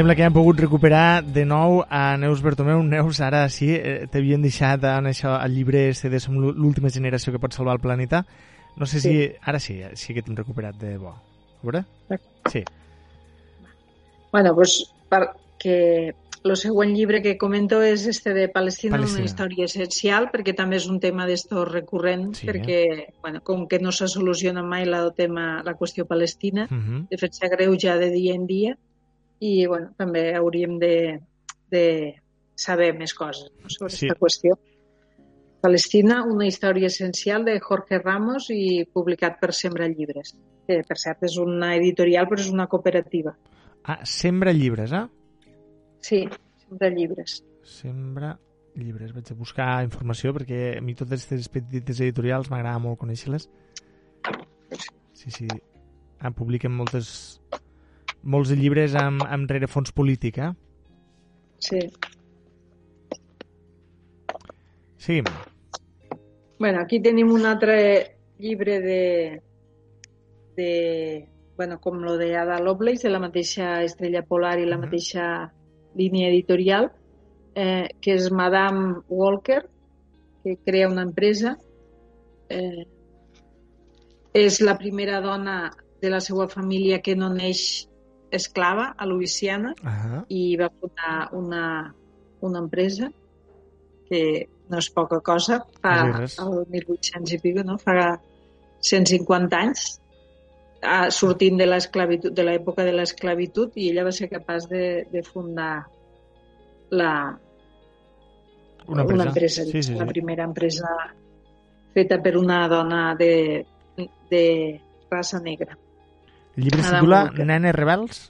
Sembla que hem pogut recuperar de nou a Neus Bertomeu. Neus, ara sí, eh, t'havien deixat en això, el llibre este de Som l'última generació que pot salvar el planeta. No sé si... Sí. Ara sí, sí que t'hem recuperat de bo. A veure? Sí. Bueno, pues perquè el següent llibre que comento és este de Palestina, Palestina. una història essencial, perquè també és un tema d'estos recurrent, Sí. perquè, bueno, com que no se soluciona mai la, tema, la qüestió palestina, Mhm. de fet s'agreuja de dia en dia, i, bueno, també hauríem de, de saber més coses no, sobre Sí. aquesta qüestió. Palestina, una història essencial de Jorge Ramos i publicat per Sembra Llibres, que per cert és una editorial però és una cooperativa. Ah, Sembra llibres, eh? Sí, Sembra Llibres. Sembra llibres. Vaig a buscar informació perquè a mi totes aquestes petites editorials m'agrada molt conèixer-les. Sí, sí. Ah, publiquen moltes molts llibres amb, amb rerefons polític, eh? Sí. Seguim. Bueno, aquí tenim un altre llibre de, de bueno, com lo de Ada Lovelace, de la mateixa Estrella Polar i la mateixa línia editorial, eh, que és Madame Walker, que crea una empresa. Eh, és la primera dona de la seva família que no neix esclava a Louisiana Ah, i va fundar una, una empresa que no és poca cosa, fa el 1800 i pico, no? fa 150 anys, ah, sortint de l'esclavitud, de l'època de l'esclavitud, i ella va ser capaç de, de fundar la, Una empresa. empresa Sí, sí, la sí. primera empresa feta per una dona de, de raça negra. El llibre es titula. Nenes rebels?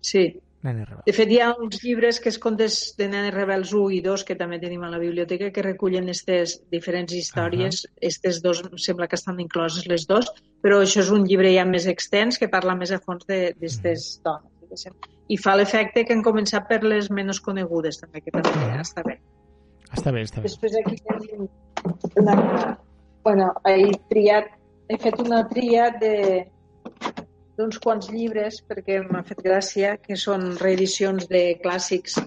Sí. Nenes rebels. De fet, hi ha uns llibres que es contes de Nenes Rebels 1 i 2 que també tenim a la biblioteca que recullen aquestes diferents històries. Aquestes dos em sembla que estan incloses les dos, però això és un llibre ja més extens que parla més a fons d'aquestes dones. diguéssim. I fa l'efecte que han començat per les menys conegudes, també, que també ja està bé. Està bé, està bé. Després aquí tenim una... Bueno, he triat, he fet una tria de d'uns quants llibres perquè m'ha fet gràcia que són reedicions de clàssics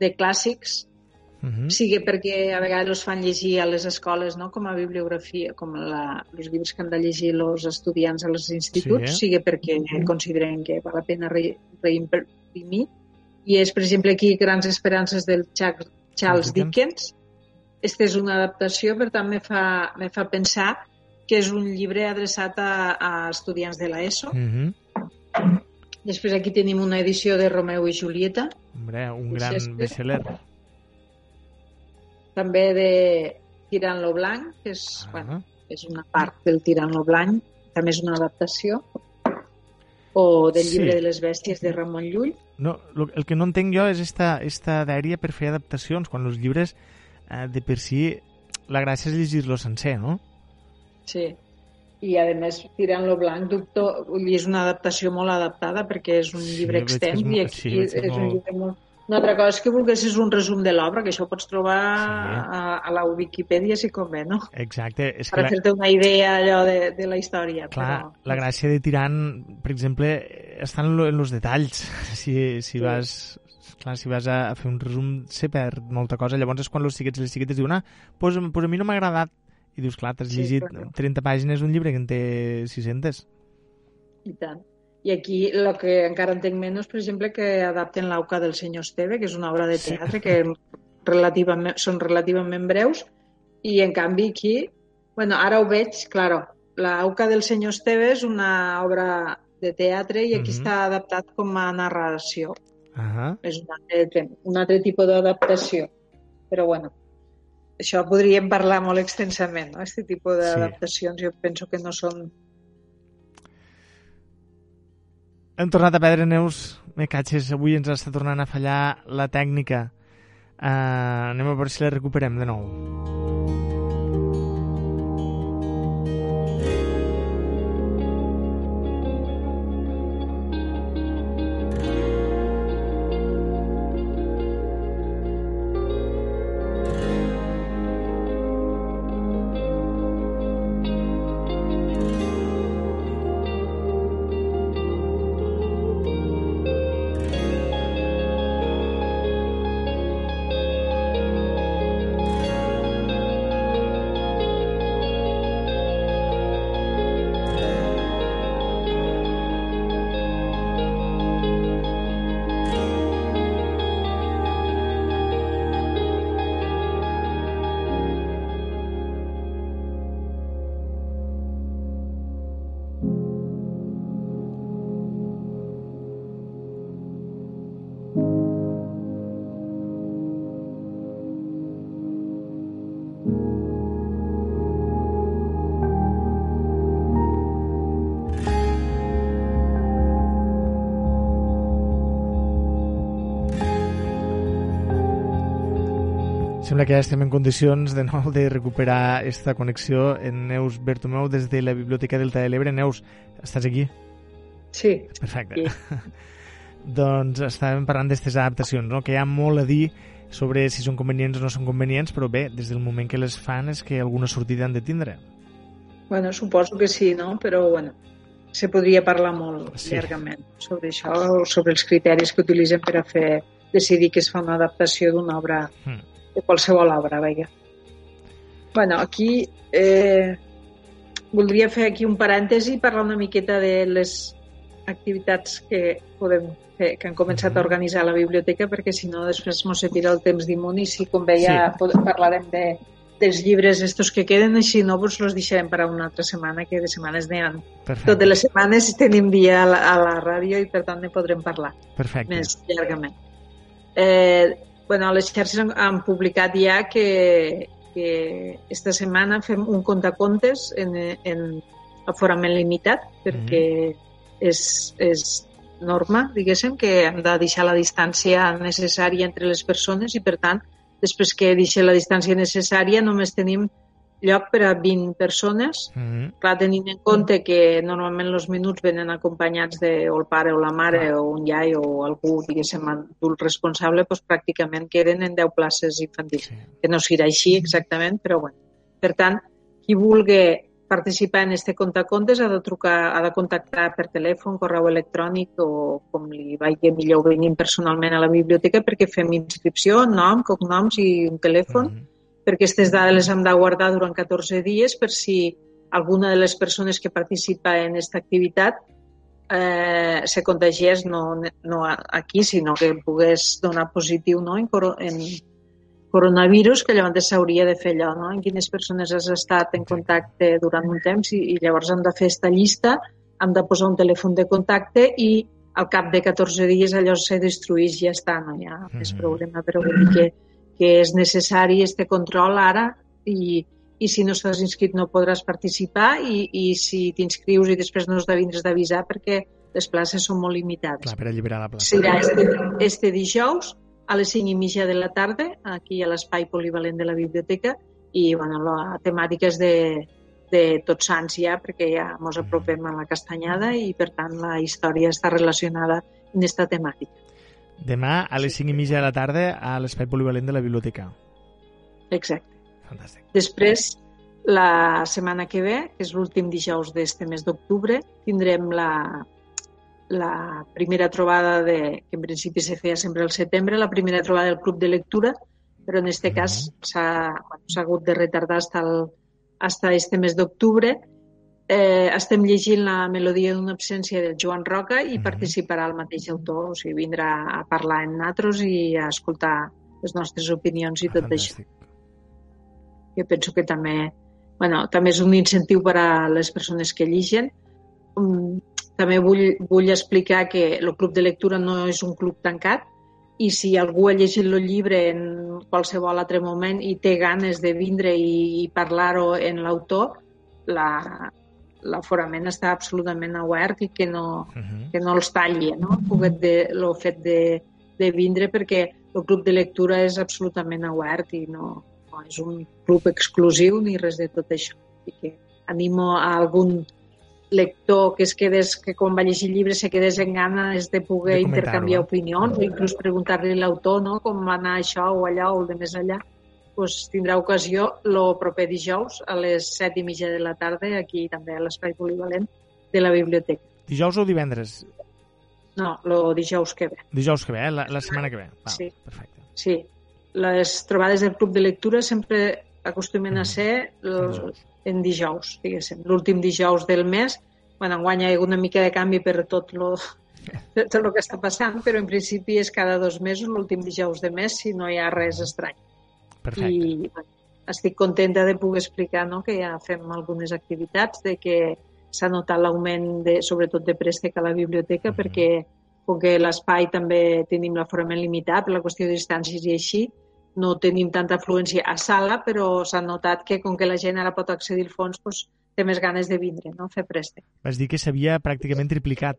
de clàssics Mhm. sigui perquè a vegades els fan llegir a les escoles no? com a bibliografia, com la, els llibres que han de llegir els estudiants als instituts, Sí. sigui perquè consideren que val la pena re, reimprimir. I és, per exemple, aquí Grans Esperances del Charles Dickens. Dickens. Aquesta és una adaptació, per tant, me fa, me fa pensar que és un llibre adreçat a, a estudiants de l'ESO. Mhm. Després aquí tenim una edició de Romeu i Julieta, Hombre, un gran bestseller. també de Tirant lo Blanc, que és, Ah. bueno, és una part del Tirant lo Blanc, també és una adaptació, o del Sí. llibre de les bèsties de Ramon Llull. No, el que no entenc jo és esta, esta dèria per fer adaptacions, quan els llibres eh, de per si la gràcia és llegir-lo sencer, no? Sí. I, a més, Tirant lo Blanc, dubto, és una adaptació molt adaptada perquè és un Sí, llibre és extens molt- i sí, és és un molt- llibre molt... Una altra cosa és que volguessis un resum de l'obra, que això ho pots trobar a, a la Wikipedia si convé, no? Exacte, és que Per la, fer-te una idea allò de, de la història. clar, però... la gràcia de Tirant, per exemple, està en, los detalls. [laughs] Si, si Sí. vas clar, si vas a, a fer un resum se perd molta cosa, llavors és quan els xiquets i les xiquetes diuen ah, pues, pues a mi no m'ha agradat i dius, clar, t'has Sí, llegit clar. 30 pàgines d'un llibre que en té 600 I tant. I aquí el que encara entenc menys, per exemple, que adapten l'auca del senyor Esteve, que és una obra de Sí. teatre que relativament, són relativament breus, i en canvi aquí, bueno, ara ho veig, claro, l'auca del senyor Esteve és una obra de teatre i aquí Mhm. està adaptat com a narració. ah És un altre, un altre tipus d'adaptació. Però bueno, això podríem parlar molt extensament, no? Aquest tipus d'adaptacions jo penso que no són Hem tornat a perdre neus. Me catxes, avui ens està tornant a fallar la tècnica. Uh, anem a veure si la recuperem de nou. Sembla que ja estem en condicions de nou de recuperar esta connexió en Neus Bertomeu des de la Biblioteca del de l'Ebre. Neus, estàs aquí? Sí. Perfecte. Sí. [laughs] doncs estàvem parlant d'aquestes adaptacions, no? que hi ha molt a dir sobre si són convenients o no són convenients, però bé, des del moment que les fan és que alguna sortida han de tindre. Bueno, suposo que sí, no? Però, bueno, se podria parlar molt Sí. llargament sobre això, sobre els criteris que utilitzen per a fer decidir que es fa una adaptació d'una obra, Mm. De qualsevol obra, veia. bueno, aquí eh, voldria fer aquí un parèntesi i parlar una miqueta de les activitats que podem fer, que han començat a organitzar a la biblioteca, perquè si no després se tira el temps d'imunt i si com veia Sí. parlarem de, dels llibres estos que queden, si no, doncs los deixarem per a una altra setmana, que de setmanes n'hi ha. Perfecte. Totes les setmanes tenim dia a la, a la ràdio i per tant ne podrem parlar Perfecte. més llargament. Eh, bueno, les xarxes han, han publicat ja que, que esta setmana fem un contacontes en, en aforament limitat perquè és, és norma, diguéssim, que hem de deixar la distància necessària entre les persones i, per tant, després que deixi la distància necessària, només tenim lloc per a 20 persones Mm -hmm. Clar, tenint en compte que normalment els minuts venen acompanyats de o el pare o la mare o un iai o algú, diguéssim, adult responsable, doncs pràcticament queden en 10 places infantils. Sí. Que no serà així exactament, però bueno. Per tant, qui vulgui participar en este contacontes ha de trucar, ha de contactar per telèfon, correu electrònic o com li vagi millor o venim personalment a la biblioteca perquè fem inscripció, nom, cognoms i un telèfon Mhm. Perquè aquestes dades les hem de guardar durant 14 dies per si alguna de les persones que participa en aquesta activitat eh, se contagiés no, no aquí, sinó que pogués donar positiu no? en, en coronavirus, que llavors s'hauria de fer allò, no? en quines persones has estat en contacte durant un temps i, i llavors hem de fer aquesta llista, hem de posar un telèfon de contacte i al cap de 14 dies allò se destruís i ja està, no hi ha més Mhm. problema, però vull dir que, que és necessari este control ara i, i si no estàs inscrit no podràs participar i, i si t'inscrius i després no has de vindre d'avisar perquè les places són molt limitades. Clar, per alliberar la plaça. Serà este, este dijous a les 5 i mitja de la tarda, aquí a l'espai polivalent de la biblioteca, i bueno, la temàtica és de, de Tots Sants ja, perquè ja ens apropem a la castanyada i per tant la història està relacionada amb aquesta temàtica. Demà a les 5 i mitja de la tarda a l'espai polivalent de la biblioteca. Exacte. Fantàstic. Després, la setmana que ve, que és l'últim dijous d'este mes d'octubre, tindrem la, la primera trobada de, que en principi se feia sempre al setembre, la primera trobada del Club de Lectura, però en este cas s'ha bueno, hagut de retardar hasta, el, hasta este mes d'octubre. Eh, estem llegint la melodia d'una absència del Joan Roca i Mhm. participarà el mateix autor, o sigui, vindrà a parlar amb nosaltres i a escoltar les nostres opinions i tot això Fantàstic. jo penso que també, bueno, també és un incentiu per a les persones que lligen. Um, també vull, vull explicar que el club de lectura no és un club tancat i si algú ha llegit el llibre en qualsevol altre moment i té ganes de vindre i, i parlar-ho en l'autor, la- l'aforament està absolutament obert i que no, Mhm. que no els talli no? el, fet de, el fet de, de vindre perquè el club de lectura és absolutament obert i no, no és un club exclusiu ni res de tot això. I que animo a algun lector que es quedés, que quan va llegir el llibre se quedés en ganes de poder De intercanviar opinions o inclús preguntar-li a l'autor no? com va anar això o allà o el de més allà pues, tindrà ocasió el proper dijous a les set i mitja de la tarda aquí també a l'espai polivalent de la biblioteca. Dijous o divendres? No, el dijous que ve. Dijous que ve, eh? la, la setmana que ve. Val, Sí. Perfecte. Sí, les trobades del club de lectura sempre acostumen a ser el, Dijous. en dijous, diguéssim. L'últim dijous del mes, bueno, enguany hi ha hagut una mica de canvi per tot lo, [laughs] per tot el que està passant, però en principi és cada dos mesos, l'últim dijous de mes, si no hi ha res estrany. Perfecte. I bueno, estic contenta de poder explicar no, que ja fem algunes activitats, de que s'ha notat l'augment, de, sobretot de préstec a la biblioteca, Mhm. perquè com que l'espai també tenim l'aforament limitat per la qüestió de distàncies i així, no tenim tanta afluència a sala, però s'ha notat que com que la gent ara pot accedir al fons, doncs, té més ganes de vindre, no? fer préstec. Vas dir que s'havia pràcticament triplicat.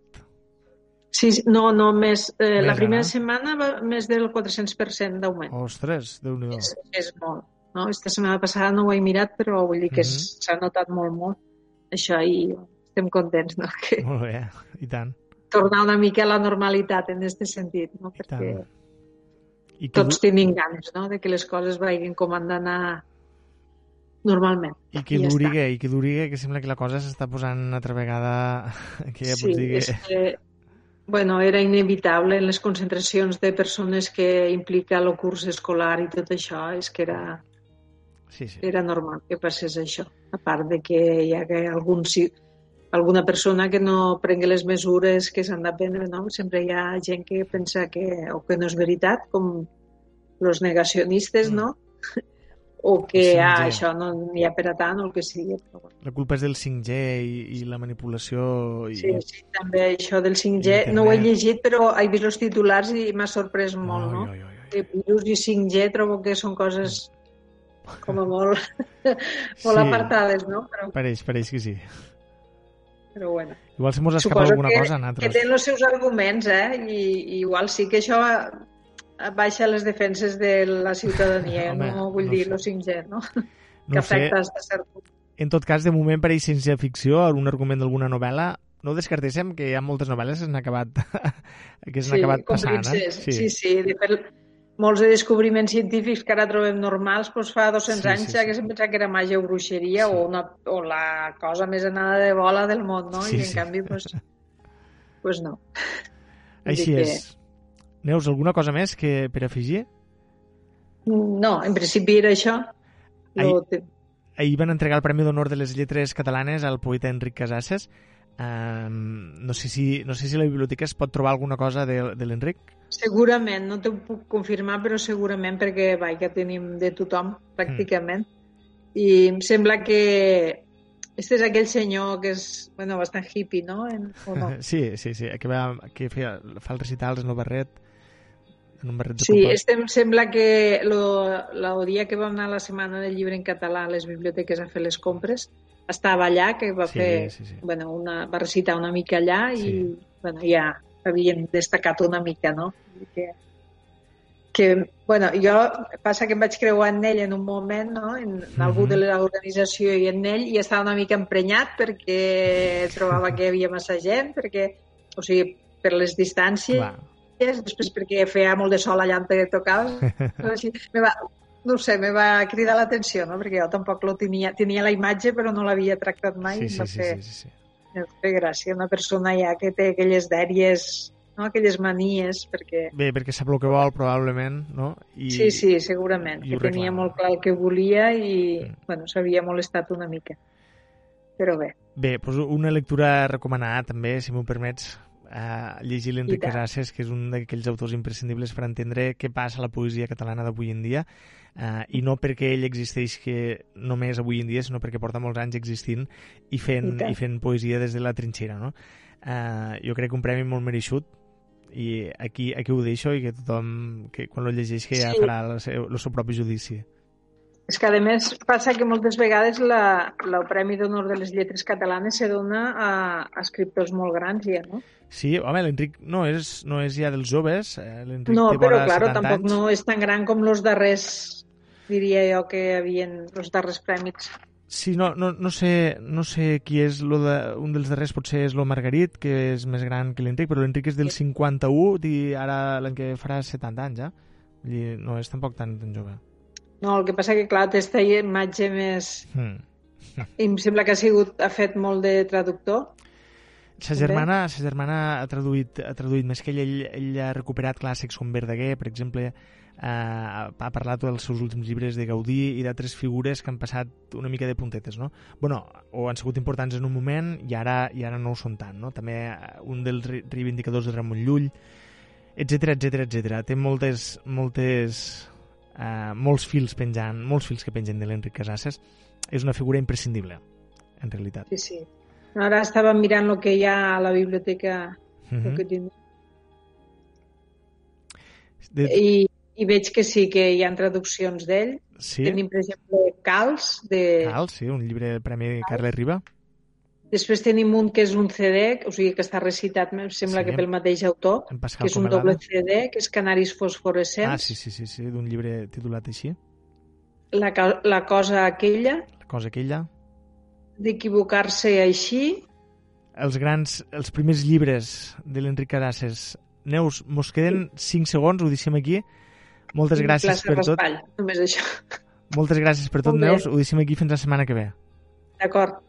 Sí, no, no, més, eh, la Més, primera no? setmana va més del 400% d'augment. Ostres, déu nhi És, és molt. No? Esta setmana passada no ho he mirat, però vull dir que mm s'ha notat molt, molt això i estem contents no? que Molt bé, i tant. tornar una mica a la normalitat en aquest sentit, no? perquè tant. I que, tots tenim ganes no? de que les coses vagin com han d'anar normalment. i que ja duri, està. i que duri, que sembla que la cosa s'està posant altra vegada... [laughs] Que ja sí, pots dir que... és que bueno, era inevitable en les concentracions de persones que implica el curs escolar i tot això, és que era, Sí, sí. era normal que passés això. A part de que hi ha algun, si- alguna persona que no prengui les mesures que s'han de prendre, no? Sempre hi ha gent que pensa que, o que no és veritat, com els negacionistes, Mm. no? O que ah, això no n'hi ha per a tant o el que sigui. Però, bueno. La culpa és del 5G i, i la manipulació... I... Sí, sí, també això del 5G, no ho he Internet. llegit, però he vist els titulars i m'ha sorprès molt, no? Oi, oi, oi. De virus i 5G trobo que són coses com a molt, [laughs] molt Sí. apartades, no? Però, Pareix, pareix que sí. però bueno. Igual se mos escapa Suposo alguna que, cosa a que nosaltres. tenen els seus arguments, eh? I, i igual sí que això baixa les defenses de la ciutadania, [laughs] Home, no vull no dir el 5G, no? No [laughs] que sé. afecta a cert punt. En tot cas, de moment pareix ciència-ficció, un argument d'alguna novel·la. No descartéssim, que hi ha moltes novel·les que s'han acabat, [laughs] que s'han acabat passant. Eh? Sí, sí, sí. De fet, molts de descobriments científics que ara trobem normals, doncs fa 200 Sí, anys sí, que se'n pensava que era màgia o bruixeria o, una, o la cosa més anada de bola del món, no? Sí, I en sí. canvi, doncs, pues no. Vull Així que- és. Neus, alguna cosa més que per afegir? No, en principi era això. Lo, te- Ahir van entregar el Premi d'Honor de les Lletres Catalanes al poeta Enric Casasses. Um, no, sé si, no sé si a la biblioteca es pot trobar alguna cosa de, de l'Enric. Segurament, no t'ho puc confirmar, però segurament perquè vaja, tenim de tothom, pràcticament. I em sembla que este és aquell senyor que és bueno, bastant hippie, no? En, o no? [laughs] Sí, sí, sí, que, va, que feia, fa els recitals en el barret, en un barret de Sí, este em sembla que lo, el dia que vam anar a la Setmana del Llibre en català a les biblioteques a fer les compres, estava allà, que va Sí, fer, sí, sí. Bueno, una, va recitar una mica allà i Sí. bueno, ja havien destacat una mica, no? Que, que, bueno, jo passa que em vaig creuar en ell en un moment, no? en, en algú Mhm. de l'organització i en ell, i estava una mica emprenyat perquè trobava que hi havia massa gent, perquè, o sigui, per les distàncies, Clar. Després perquè feia molt de sol allà on però [laughs] així, me va, no sé, me va cridar l'atenció, no? perquè jo tampoc lo tenia, tenia la imatge però no l'havia tractat mai, Sí, sí, va sí, fer, sí, sí, sí. va fer gràcia, una persona ja que té aquelles dèries, no? aquelles manies, perquè Bé, perquè sap el que vol, probablement, no? I, sí, sí, segurament, i que tenia molt clar el que volia i, Mm. bueno, s'havia molestat una mica. Però bé, Bé, doncs una lectura recomanada també, si m'ho permets, uh, llegir l'Enric. Casasses, que és un d'aquells autors imprescindibles per entendre què passa a la poesia catalana d'avui en dia, uh, i no perquè ell existeix que només avui en dia, sinó perquè porta molts anys existint i fent, I i fent poesia des de la trinxera, no? Uh, jo crec que un premi molt mereixut i aquí, aquí ho deixo i que tothom, que quan lo llegeix, que ja Sí. farà el seu, el seu propi judici. És que a més passa que moltes vegades la, el Premi d'Honor de les Lletres Catalanes se dona a, a escriptors molt grans ja, no? Sí, home, l'Enric no és, no és ja dels joves, eh? l'Enric No, té però claro, 70 tampoc anys. no és tan gran com els darrers, diria jo, que havien els darrers premis. Sí, no, no, no, sé, no sé qui és lo de, un dels darrers, potser és lo Margarit, que és més gran que l'Enric, però l'Enric és del 51 i ara l'any que farà 70 anys, ja. Vull dir, no és tampoc tan, tan jove. No, el que passa que, clar, té aquesta imatge més... Hmm. I [laughs] em sembla que ha sigut ha fet molt de traductor. Sa germana, sa germana ha traduït, ha traduït més que ell, ell, ell ha recuperat clàssics com Verdaguer, per exemple, eh, ha parlat dels seus últims llibres de Gaudí i d'altres figures que han passat una mica de puntetes, no? bueno, o han sigut importants en un moment i ara, i ara no ho són tant, no? També eh, un dels re- reivindicadors de Ramon Llull, etc etc etc. Té moltes, moltes, eh, molts fils penjant, molts fils que pengen de l'Enric Casasses. És una figura imprescindible, en realitat. Sí, sí. Ara estava mirant el que hi ha a la biblioteca Mhm. el que tinc. De... I, I veig que sí, que hi ha traduccions d'ell. Sí? Tenim, per exemple, Cals, de... Cal, sí, un llibre del Premi Carles Riba. Després tenim un que és un CD, o sigui que està recitat, em sembla Sí. que pel mateix autor, que és un doble CD, que és Canaris fosforescents. Ah, sí, sí, sí, sí d'un llibre titulat així. la, la cosa aquella, La cosa aquella. d'equivocar-se així, Els grans, els primers llibres de l'Enric Carasses. Neus, mos queden 5 segons, ho deixem aquí. Moltes gràcies per tot. Raspall, només això. Moltes gràcies per tot. Neus. Ho deixem aquí fins la setmana que ve. D'acord.